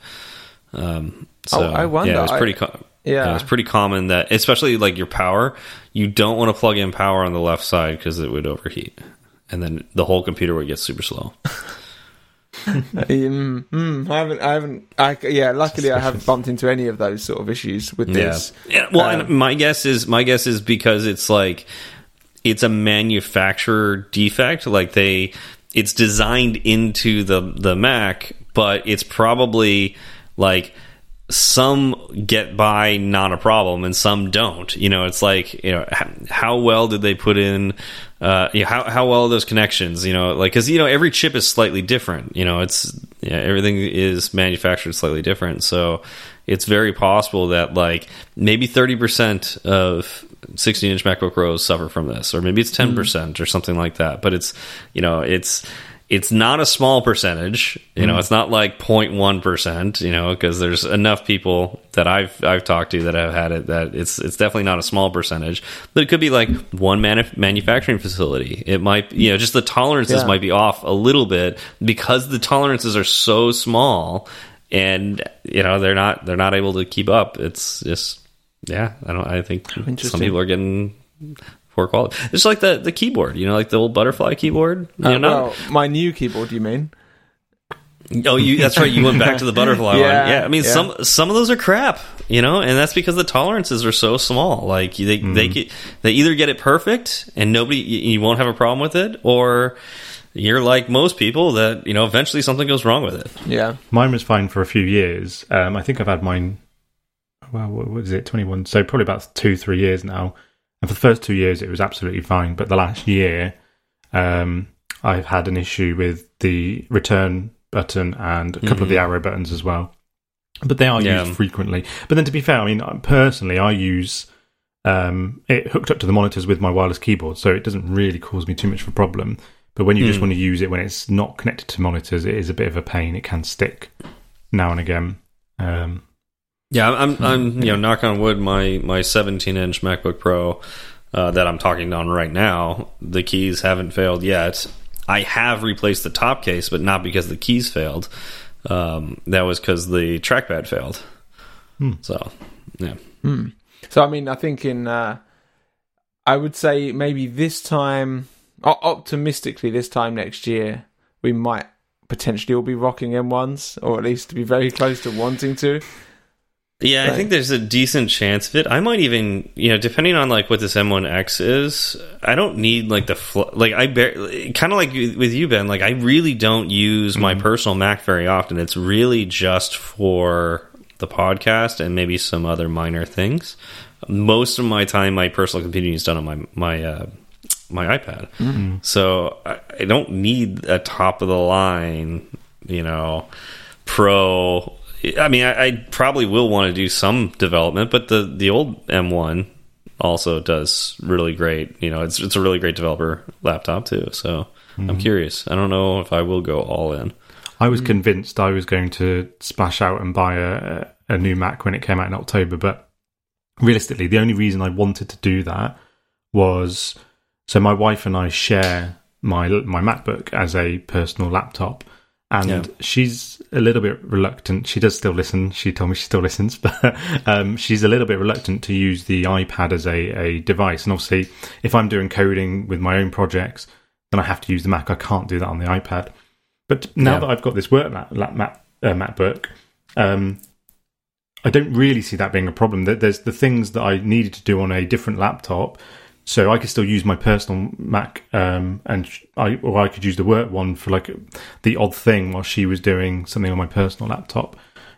Um, so Oh, I wonder. Yeah, it was I- pretty. co- Yeah. it's pretty common that, especially like your power, you don't want to plug in power on the left side because it would overheat, and then the whole computer would get super slow. Mm, mm, I haven't. I haven't. I, yeah. Luckily, I haven't bumped into any of those sort of issues with this. Yeah. yeah well, Um, and my guess is my guess is because it's like it's a manufacturer defect. Like they, it's designed into the the Mac, but it's probably like some get by not a problem and some don't. You know it's like you know how, well did they put in uh you know, how, how well are those connections? You know like because you know every chip is slightly different. You know it's yeah, everything is manufactured slightly different. So it's very possible that like maybe 30% of 16 inch macbook pros suffer from this or maybe it's 10% or something like that. But it's you know it's it's not a small percentage you know mm-hmm. it's not like 0.1% you know because there's enough people that i've i've talked to that have had it that it's it's definitely not a small percentage but it could be like one manuf manufacturing facility. It might you know just the tolerances Yeah. might be off a little bit because the tolerances are so small and you know they're not they're not able to keep up. It's just yeah i don't i think some people are getting poor quality it's like the the keyboard you know like the old butterfly keyboard you Uh, know, well, my new keyboard. You mean? Oh, you that's right. You went back to the butterfly Yeah, one. Yeah, I mean yeah. some some of those are crap, you know, and that's because the tolerances are so small. Like they they get, they either get it perfect and nobody you you won't have a problem with it, or you're like most people that you know eventually something goes wrong with it. Yeah. Mine was fine for a few years. Um, I think I've had mine. Well, what was it? Twenty one. So probably about two, three years now. And for the first two years, it was absolutely fine. But the last year, um, I've had an issue with the return button and a couple of the arrow buttons as well. But they are Yeah. used frequently. But then, to be fair, I mean, personally, I use um, it hooked up to the monitors with my wireless keyboard, so it doesn't really cause me too much of a problem. But when you just want to use it when it's not connected to monitors, it is a bit of a pain. It can stick now and again. Um, Yeah, I'm, I'm, you know, knock on wood, my my 17 inch MacBook Pro uh, that I'm talking on right now, the keys haven't failed yet. I have replaced the top case, but not because the keys failed. Um, that was because the trackpad failed. So, yeah, So I mean, I think in uh, I would say maybe this time, optimistically, this time next year, we might potentially all be rocking M1s, or at least be very close to wanting to. Yeah, I think there's a decent chance of it. I might even, you know, depending on like what this M1X is, I don't need like the fl- like I kind of like with you, Ben. Like I really don't use my personal Mac very often. It's really just for the podcast and maybe some other minor things. Most of my time, my personal computing is done on my my uh, my iPad, so I, I don't need a top of the line, you know, pro. I mean, I, I probably will want to do some development, but the the old M1 also does really great. You know, it's it's a really great developer laptop too. So I'm mm-hmm. curious. I don't know if I will go all in. I was convinced I was going to splash out and buy a, a new Mac when it came out in October, but realistically, the only reason I wanted to do that was so my wife and I share my my MacBook as a personal laptop, and Yeah. she's a little bit reluctant. She does still listen. She told me she still listens, but um, she's a little bit reluctant to use the iPad as a, a device. And obviously, if I'm doing coding with my own projects, then I have to use the Mac. I can't do that on the iPad. But now Yeah. that I've got this work Mac, Mac, uh, MacBook, um, I don't really see that being a problem. There's the things that I needed to do on a different laptop, so I could still use my personal Mac, um, and I or I could use the work one for like the odd thing while she was doing something on my personal laptop.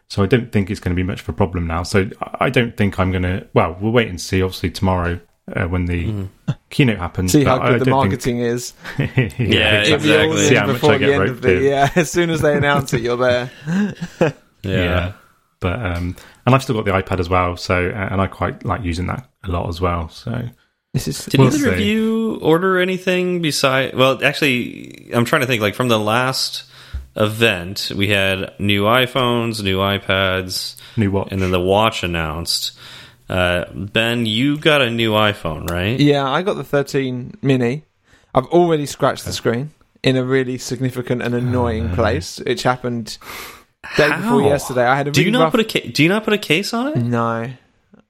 So I don't think it's going to be much of a problem now. So I- I don't think I'm going to. Well, we'll wait and see. Obviously tomorrow uh, when the keynote happens. See but how I good the don't think- marketing is. yeah, Yeah, It'll be all exactly. in See how much before I get the end of roped the in. yeah. As soon as they announce it, you're there. yeah. But um, and I've still got the iPad as well. So uh, and I quite like using that a lot as well. So This is Did We'll either of you order anything beside? Well, actually, I'm trying to think. Like from the last event, we had new iPhones, new iPads, new watch. and then the watch announced. Uh, ben, you got a new iPhone, right? Yeah, I got the 13 mini. I've already scratched the screen in a really significant and annoying place, which happened day before yesterday. I had a Do you not rough... put a Do you not put a case on it? no.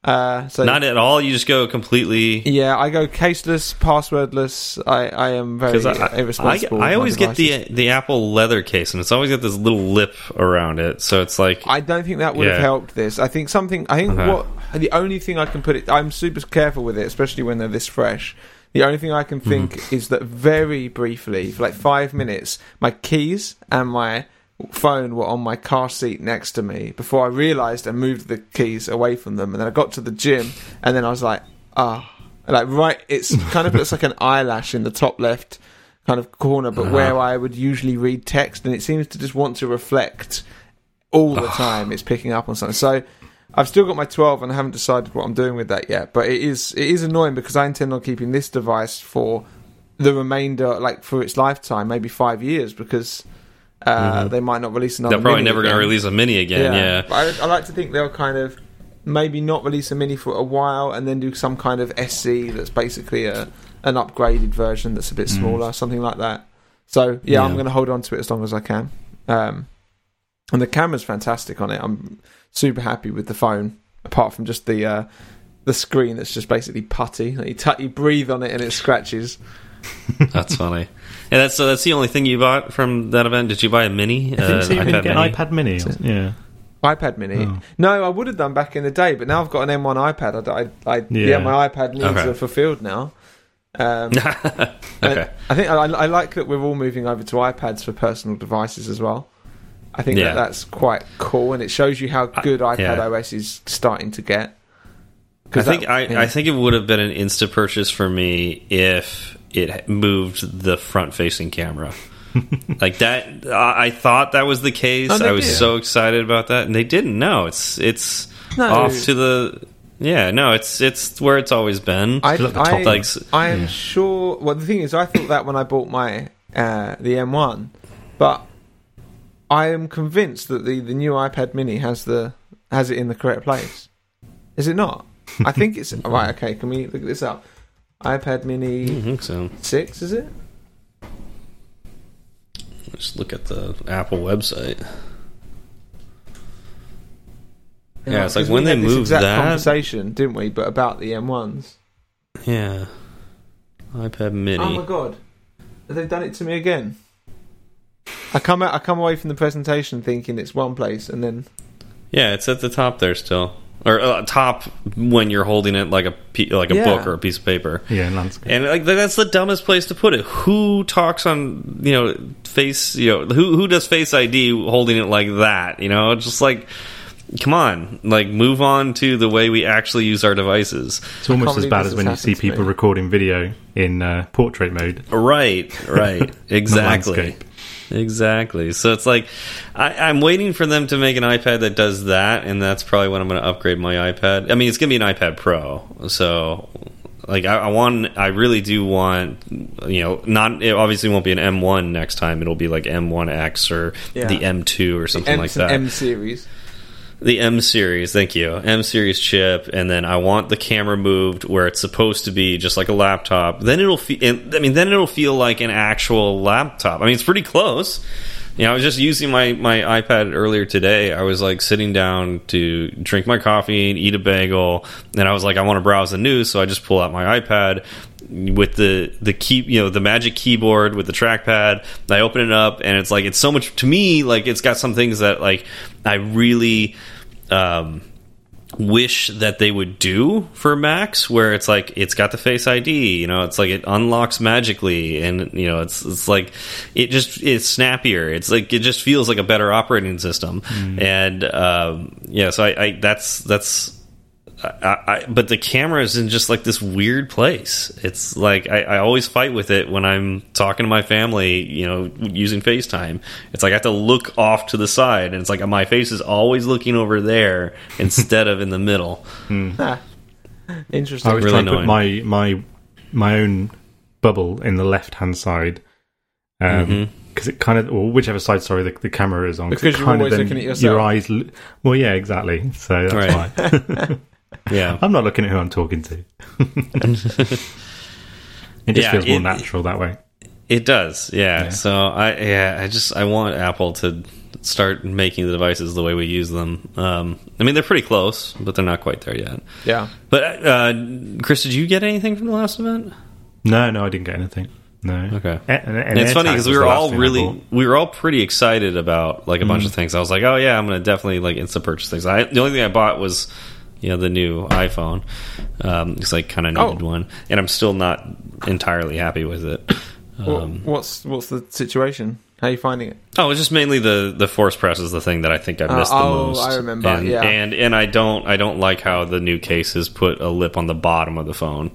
Uh, so Not at all. You just go completely. yeah, I go caseless, passwordless. I, I am very I, I, irresponsible. I my always get the the Apple leather case, and it's always got this little lip around it. So it's like I don't think that would have helped this. I think something. I think Uh-huh. what the only thing I can put it. I'm super careful with it, especially when they're this fresh. The only thing I can think is that very briefly, for like five minutes, my keys and my phone were on my car seat next to me before I realised and moved the keys away from them. And then I got to the gym, and then I was like, ah, like right. It's kind of looks like an eyelash in the top left kind of corner, but Uh-huh. where I would usually read text, and it seems to just want to reflect all the time it's picking up on something. So I've still got my 12 and I haven't decided what I'm doing with that yet. But it is it is annoying because I intend on keeping this device for the remainder, like for its lifetime, maybe five years, because uh, they might not release another. they're probably never going to release a mini again. Yeah. But I, I like to think they'll kind of maybe not release a mini for a while and then do some kind of SC that's basically a an upgraded version that's a bit smaller, something like that. So yeah, I'm going to hold on to it as long as I can. Um, and the camera's fantastic on it. I'm super happy with the phone, apart from just the uh, the screen that's just basically putty. Like you, t- you breathe on it and it scratches. That's funny. And that's so that's the only thing you bought from that event. Did you buy a mini? I think so. You Uh, can get mini? an iPad Mini. Yeah. iPad Mini. Oh. No, I would have done back in the day, but now I've got an M1 iPad. I, I, I yeah. Yeah. my iPad needs Okay. are fulfilled now. Um, okay. I think I, I like that we're all moving over to iPads for personal devices as well. I think Yeah. that that's quite cool, and it shows you how good iPad yeah. OS is starting to get. I 'Cause think that- I, yeah. I think it would have been an insta purchase for me if it moved the front facing camera. like that, I, I thought that was the case. Oh, I was did. so excited about that, and they didn't. No, it's it's No. off to the yeah. No, it's it's where it's always been. I, Still I, top. like s- I am sure. Well, the thing is, I thought that when I bought my uh, the M1, but I am convinced that the, the new iPad Mini has the has it in the correct place. Is it not? I think it's right. Okay, can we look at this up? iPad I Mini think so. six, is it? Just look at the Apple website. Yeah, it's like when they moved that- conversation, didn't we? But about the M1s. Yeah, iPad Mini. Oh my god, they've done it to me again? I come out. I come away from the presentation thinking it's one place, and then Yeah, it's at the top there still, or uh, top when you're holding it like a like a Yeah. book or a piece of paper. Yeah, landscape. And like that's the dumbest place to put it. Who talks on you know face you know who who does Face ID holding it like that? You know, just like come on, like move on to the way we actually use our devices. It's almost as bad as when you see people recording video in uh, portrait mode. Right, right, exactly. Exactly. So it's like I, I'm waiting for them to make an iPad that does that, and that's probably when I'm going to upgrade my iPad. I mean, it's going to be an iPad Pro, so like I, I want, I really do want, you know, not it obviously won't be an M1 next time. It'll be like M1X or Yeah. the M2 or something M, like that. M series. The M series, thank you. M series chip, and then I want the camera moved where it's supposed to be, just like a laptop. Then it'll feel. I mean, then it'll feel like an actual laptop. I mean, it's pretty close. You know, I was just using my my iPad earlier today. I was like sitting down to drink my coffee and eat a bagel, and I was like, I want to browse the news, so I just pull out my iPad with the the key you know the magic keyboard with the trackpad i open it up and it's like it's so much to me like it's got some things that like i really um wish that they would do for macs where it's like it's got the face id you know it's like it unlocks magically and you know it's it's like it just it's snappier. It's like it just feels like a better operating system. And um yeah so i, I that's that's I, I, but the camera is in just like this weird place. It's like I, I always fight with it when I'm talking to my family, you know, using FaceTime. It's like I have to look off to the side, and it's like my face is always looking over there instead of in the middle. Hmm. Interesting. I was Really trying to put my my my own bubble in the left hand side um, mm-hmm. because it kind of or whichever side sorry the, the camera is on Because you're kind always then- looking at yourself. your eyes well yeah exactly so that's Right. fine Yeah, I'm not looking at who I'm talking to it just Yeah, feels more it- natural that way it does. Yeah. Yeah. So I yeah I just I want Apple to start making the devices the way we use them. Um, I mean they're pretty close, but they're not quite there yet. yeah. But uh, Chris, did you get anything from the last event? no no I didn't get anything no Okay. And, and And it's funny because we were all really we were all pretty excited about like a bunch Mm. of things. I was like, oh yeah, I'm gonna definitely like instant purchase things. I, the only thing I bought was you know the new iPhone um, because I kind of needed Oh. one, and I'm still not entirely happy with it. What- Um, what's what's the situation? How are you finding it? oh, it's just mainly the the force press is the thing that I think I Uh, missed oh, the most. I remember, and, yeah. and and I don't I don't like how the new cases put a lip on the bottom of the phone.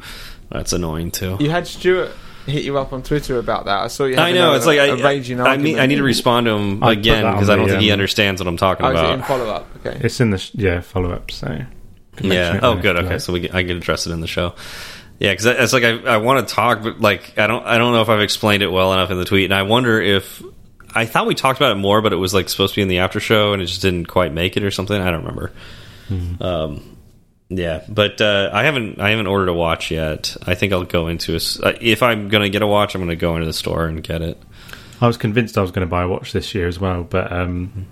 That's annoying too. You had Stuart hit you up on Twitter about that. I saw you. I know a, it's like I, a raging I mean I need to respond to him I put again because I don't the, think he um, understands what I'm talking Oh, is it about. in follow up? Okay. it's in the yeah follow up so can mention Yeah. Oh, good. Okay, so we get, I can address it in the show. Yeah, because it's like I, I want to talk, but like I don't I don't know if I've explained it well enough in the tweet, and I wonder if I thought we talked about it more, but it was like supposed to be in the after show, and it just didn't quite make it or something. I don't remember. Um, yeah, but uh, I haven't I haven't ordered a watch yet. I think I'll go into a uh, if I'm gonna get a watch, I'm gonna go into the store and get it. I was convinced I was going to buy a watch this year as well, but um,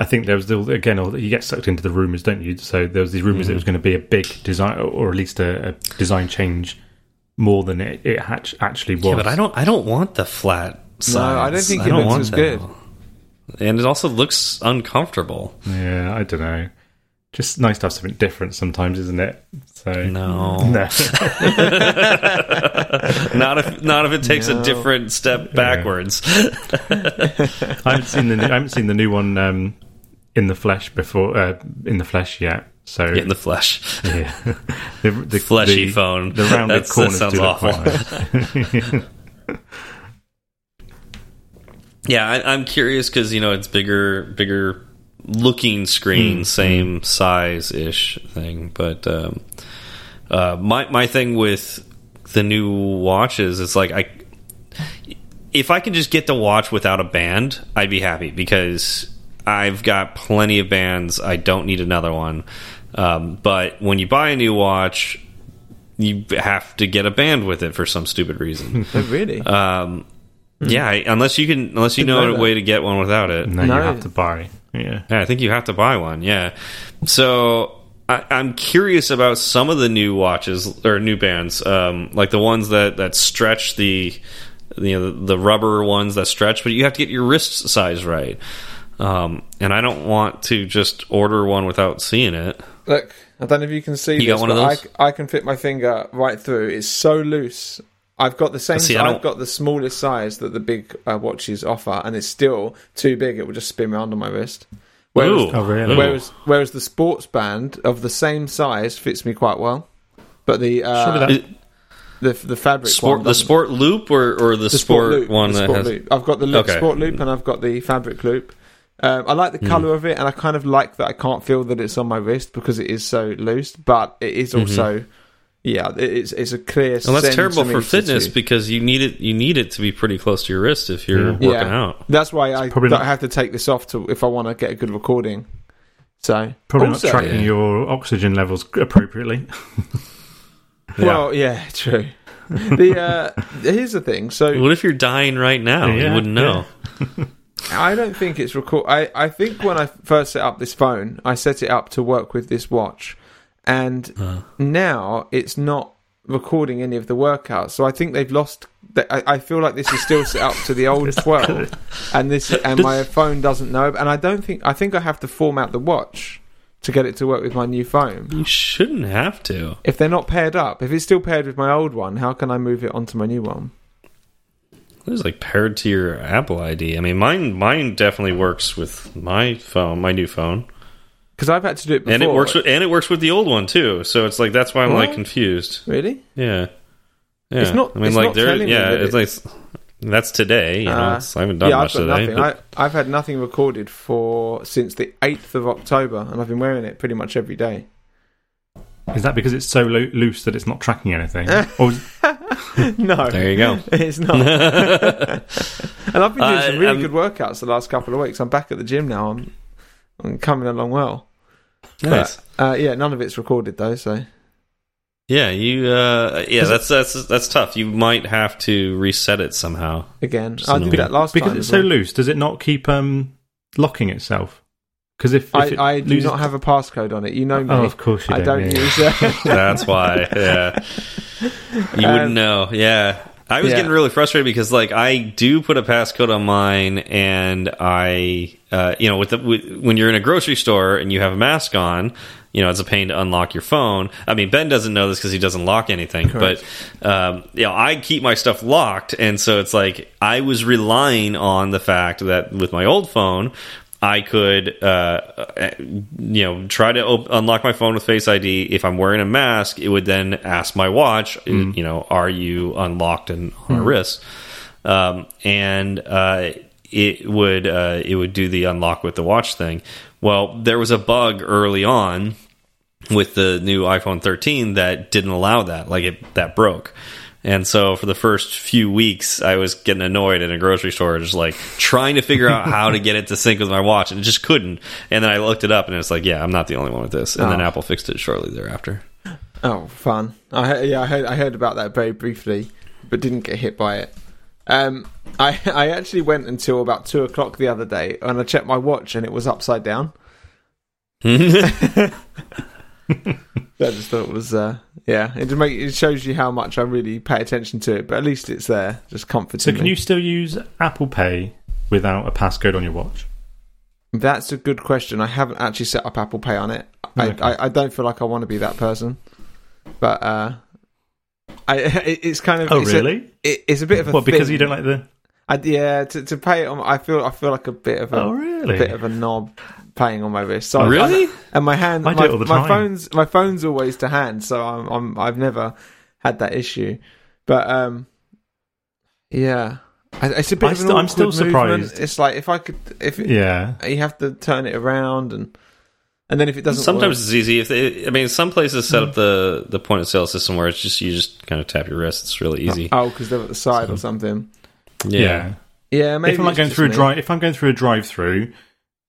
I think there was the, again, all you get sucked into the rumors, don't you? So there was these rumors Mm-hmm. it was going to be a big design, or at least a, a design change, more than it, it hatch, actually was. Yeah, but I don't I don't want the flat. Sides. No, I don't think it don't looks want as that. good. and it also looks uncomfortable. Yeah, I don't know. Just nice to have something different sometimes, isn't it? So No. no. not if not if it takes No. a different step backwards. I haven't seen the new, I haven't seen the new one um, in the flesh before uh, in the flesh yet. So in the flesh, yeah, the, the fleshy the, phone. The rounded That's- that corners sounds do look awful. nice. Yeah, I, I'm curious because you know it's bigger, bigger looking screen, Hmm, same size ish thing. But um, uh, my my thing with the new watches is like I, if I could just get the watch without a band, I'd be happy because I've got plenty of bands. I don't need another one. Um, but when you buy a new watch, you have to get a band with it for some stupid reason. Oh, really? Um, Yeah, unless you can, unless you know know a that. way to get one without it. no, No. you have to buy. Yeah. Yeah, I think you have to buy one. Yeah, so I, I'm curious about some of the new watches or new bands, um, like the ones that that stretch the, you know, the, the rubber ones that stretch, but you have to get your wrist size right. Um, and I don't want to just order one without seeing it. Look, I don't know if you can see You this, got one of but those? I, I can fit my finger right through. It's so loose. I've got the same. See, I I've got the smallest size that the big uh, watches offer, and it's still too big. It will just spin around on my wrist. Whereas, Ooh. Oh, really? whereas whereas the sports band of the same size fits me quite well, but the uh, Surely the the fabric sport, one the sport loop or, or the, the sport, loop, one the that sport has. loop. I've got the loop, Okay. sport loop and I've got the fabric loop. Um, I like the color of it, and I kind of like that I can't feel that it's on my wrist because it is so loose. But it is also, yeah, it's it's a clear. Mm-hmm. Well, that's terrible for fitness to- because you need it. You need it to be pretty close to your wrist if you're Yeah. working Yeah. out. That's why I, probably don't not- have to take this off to if I want to get a good recording. So Probably also, not tracking yeah. your oxygen levels appropriately. Well, yeah, true. the uh, here's the thing. So What if you're dying right now? you wouldn't know. I don't think it's record. I, I think when I first set up this phone, I set it up to work with this watch, and Uh. now it's not recording any of the workouts. So I think they've lost. th- I, I feel like this is still set up to the old twelve, and this and my phone doesn't know. And I don't think. I think I have to format the watch to get it to work with my new phone. You shouldn't have to. If they're not paired up, if it's still paired with my old one, how can I move it onto my new one? It was like paired to your Apple ID. I mean, mine mine definitely works with my phone, my new phone, Because I've had to do it before. and it works with and it works with the old one too. So it's like that's why I'm like confused. really. Yeah, yeah. It's not- I mean, it's like there. Yeah, it's like that's today. You know, Uh, it's, I haven't done yeah, much I've got today. nothing. I, I've had nothing recorded for since the eighth of October, and I've been wearing it pretty much every day. Is that because it's so lo- loose that it's not tracking anything? or no, there you go. it's not. and I've been doing Uh, some really um, good workouts the last couple of weeks. I'm back at the gym now. I'm, I'm coming along well. nice. But, uh, yeah, none of it's recorded though. So Yeah, you. Uh, yeah, that's that's that's tough. You might have to reset it somehow. again, I did annoying. that last because time. it's so well. loose, does it not keep um, locking itself? Because if, if I, I do not have a passcode on it. You know me. Oh, of course you I don't. don't yeah. use it. That's why. Yeah, you Um, wouldn't know. Yeah, I was yeah. getting really frustrated because like I do put a passcode on mine, and I, uh, you know, with the with, when you're in a grocery store and you have a mask on. You know, it's a pain to unlock your phone. I mean, Ben doesn't know this because he doesn't lock anything. Correct. But um, you know, I keep my stuff locked, and so it's like I was relying on the fact that with my old phone, I could, uh, uh, you know, try to op unlock my phone with Face ID. If I'm wearing a mask, it would then ask my watch, Hmm. you know, are you unlocked and on a wrist? Um, and uh, it would uh, it would do the unlock with the watch thing. Well, there was a bug early on with the new iPhone 13 that didn't allow that, like it that broke. And so for the first few weeks, I was getting annoyed in a grocery store, just like trying to figure out how to get it to sync with my watch, and it just couldn't. And then I looked it up, and it's like, yeah, I'm not the only one with this. And then Oh. Apple fixed it shortly thereafter. Oh, fun! I yeah, I heard I heard about that very briefly, but didn't get hit by it. Um, I I actually went until about two o'clock the other day, and I checked my watch, and it was upside down. I just thought it was uh, yeah. It just make it shows you how much I really pay attention to it, but at least it's there, just comforting. So can me. you still use Apple Pay without a passcode on your watch? That's a good question. I haven't actually set up Apple Pay on it. I, Okay. I, I don't feel like I want to be that person, but uh, I it, it's kind of Oh, it's a- really? it, it's a bit of a What because you don't like the? I, yeah, to, to pay it on, I feel I feel like a bit of a, Oh, really? bit of a knob paying on my wrist. So I- Really? I- and my hand, I do my, it all the my time. phone's my phone's always to hand, so I'm, I'm I've never had that issue. But um, yeah, I, it's a bit I of an still- I'm awkward still movement. surprised. It's like if I could, if it, Yeah. you have to turn it around and and then if it doesn't, Sometimes work, it's easy. If they, I mean, some places set up the the point of sale system where it's just you just kind of tap your wrist. It's really easy. oh, because they're at the side or something. Yeah. Yeah, maybe if I'm like going just through a drive, if I'm going through a drive-through,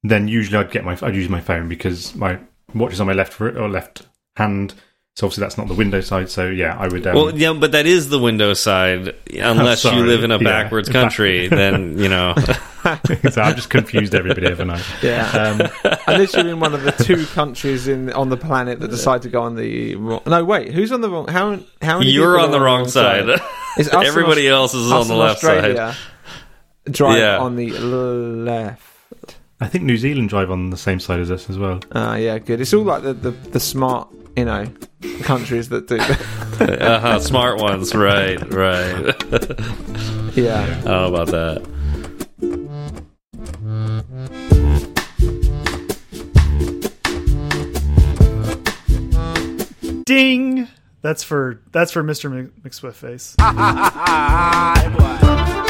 then usually I'd get my I'd use my phone because my watch is on my left or left hand. So obviously that's not the window side. So yeah, I would. Um, Well, yeah, but that is the window side. Unless you live in a Yeah. backwards country, then you know. so I've just confused everybody, haven't Yeah, Um, unless you're in one of the two countries in on the planet that decide to go on the wrong. No, wait, who's on the wrong? How how many You're on the wrong side. It's us and Everybody else is us on the and left side. Drive Yeah. on the left. I think New Zealand drive on the same side as us as well. Ah, yeah, good. It's all like the, the, the smart, you know, countries that do that. uh-huh, smart ones, right, right. yeah. How about that? Ding! That's for that's for Mr. McSwift face.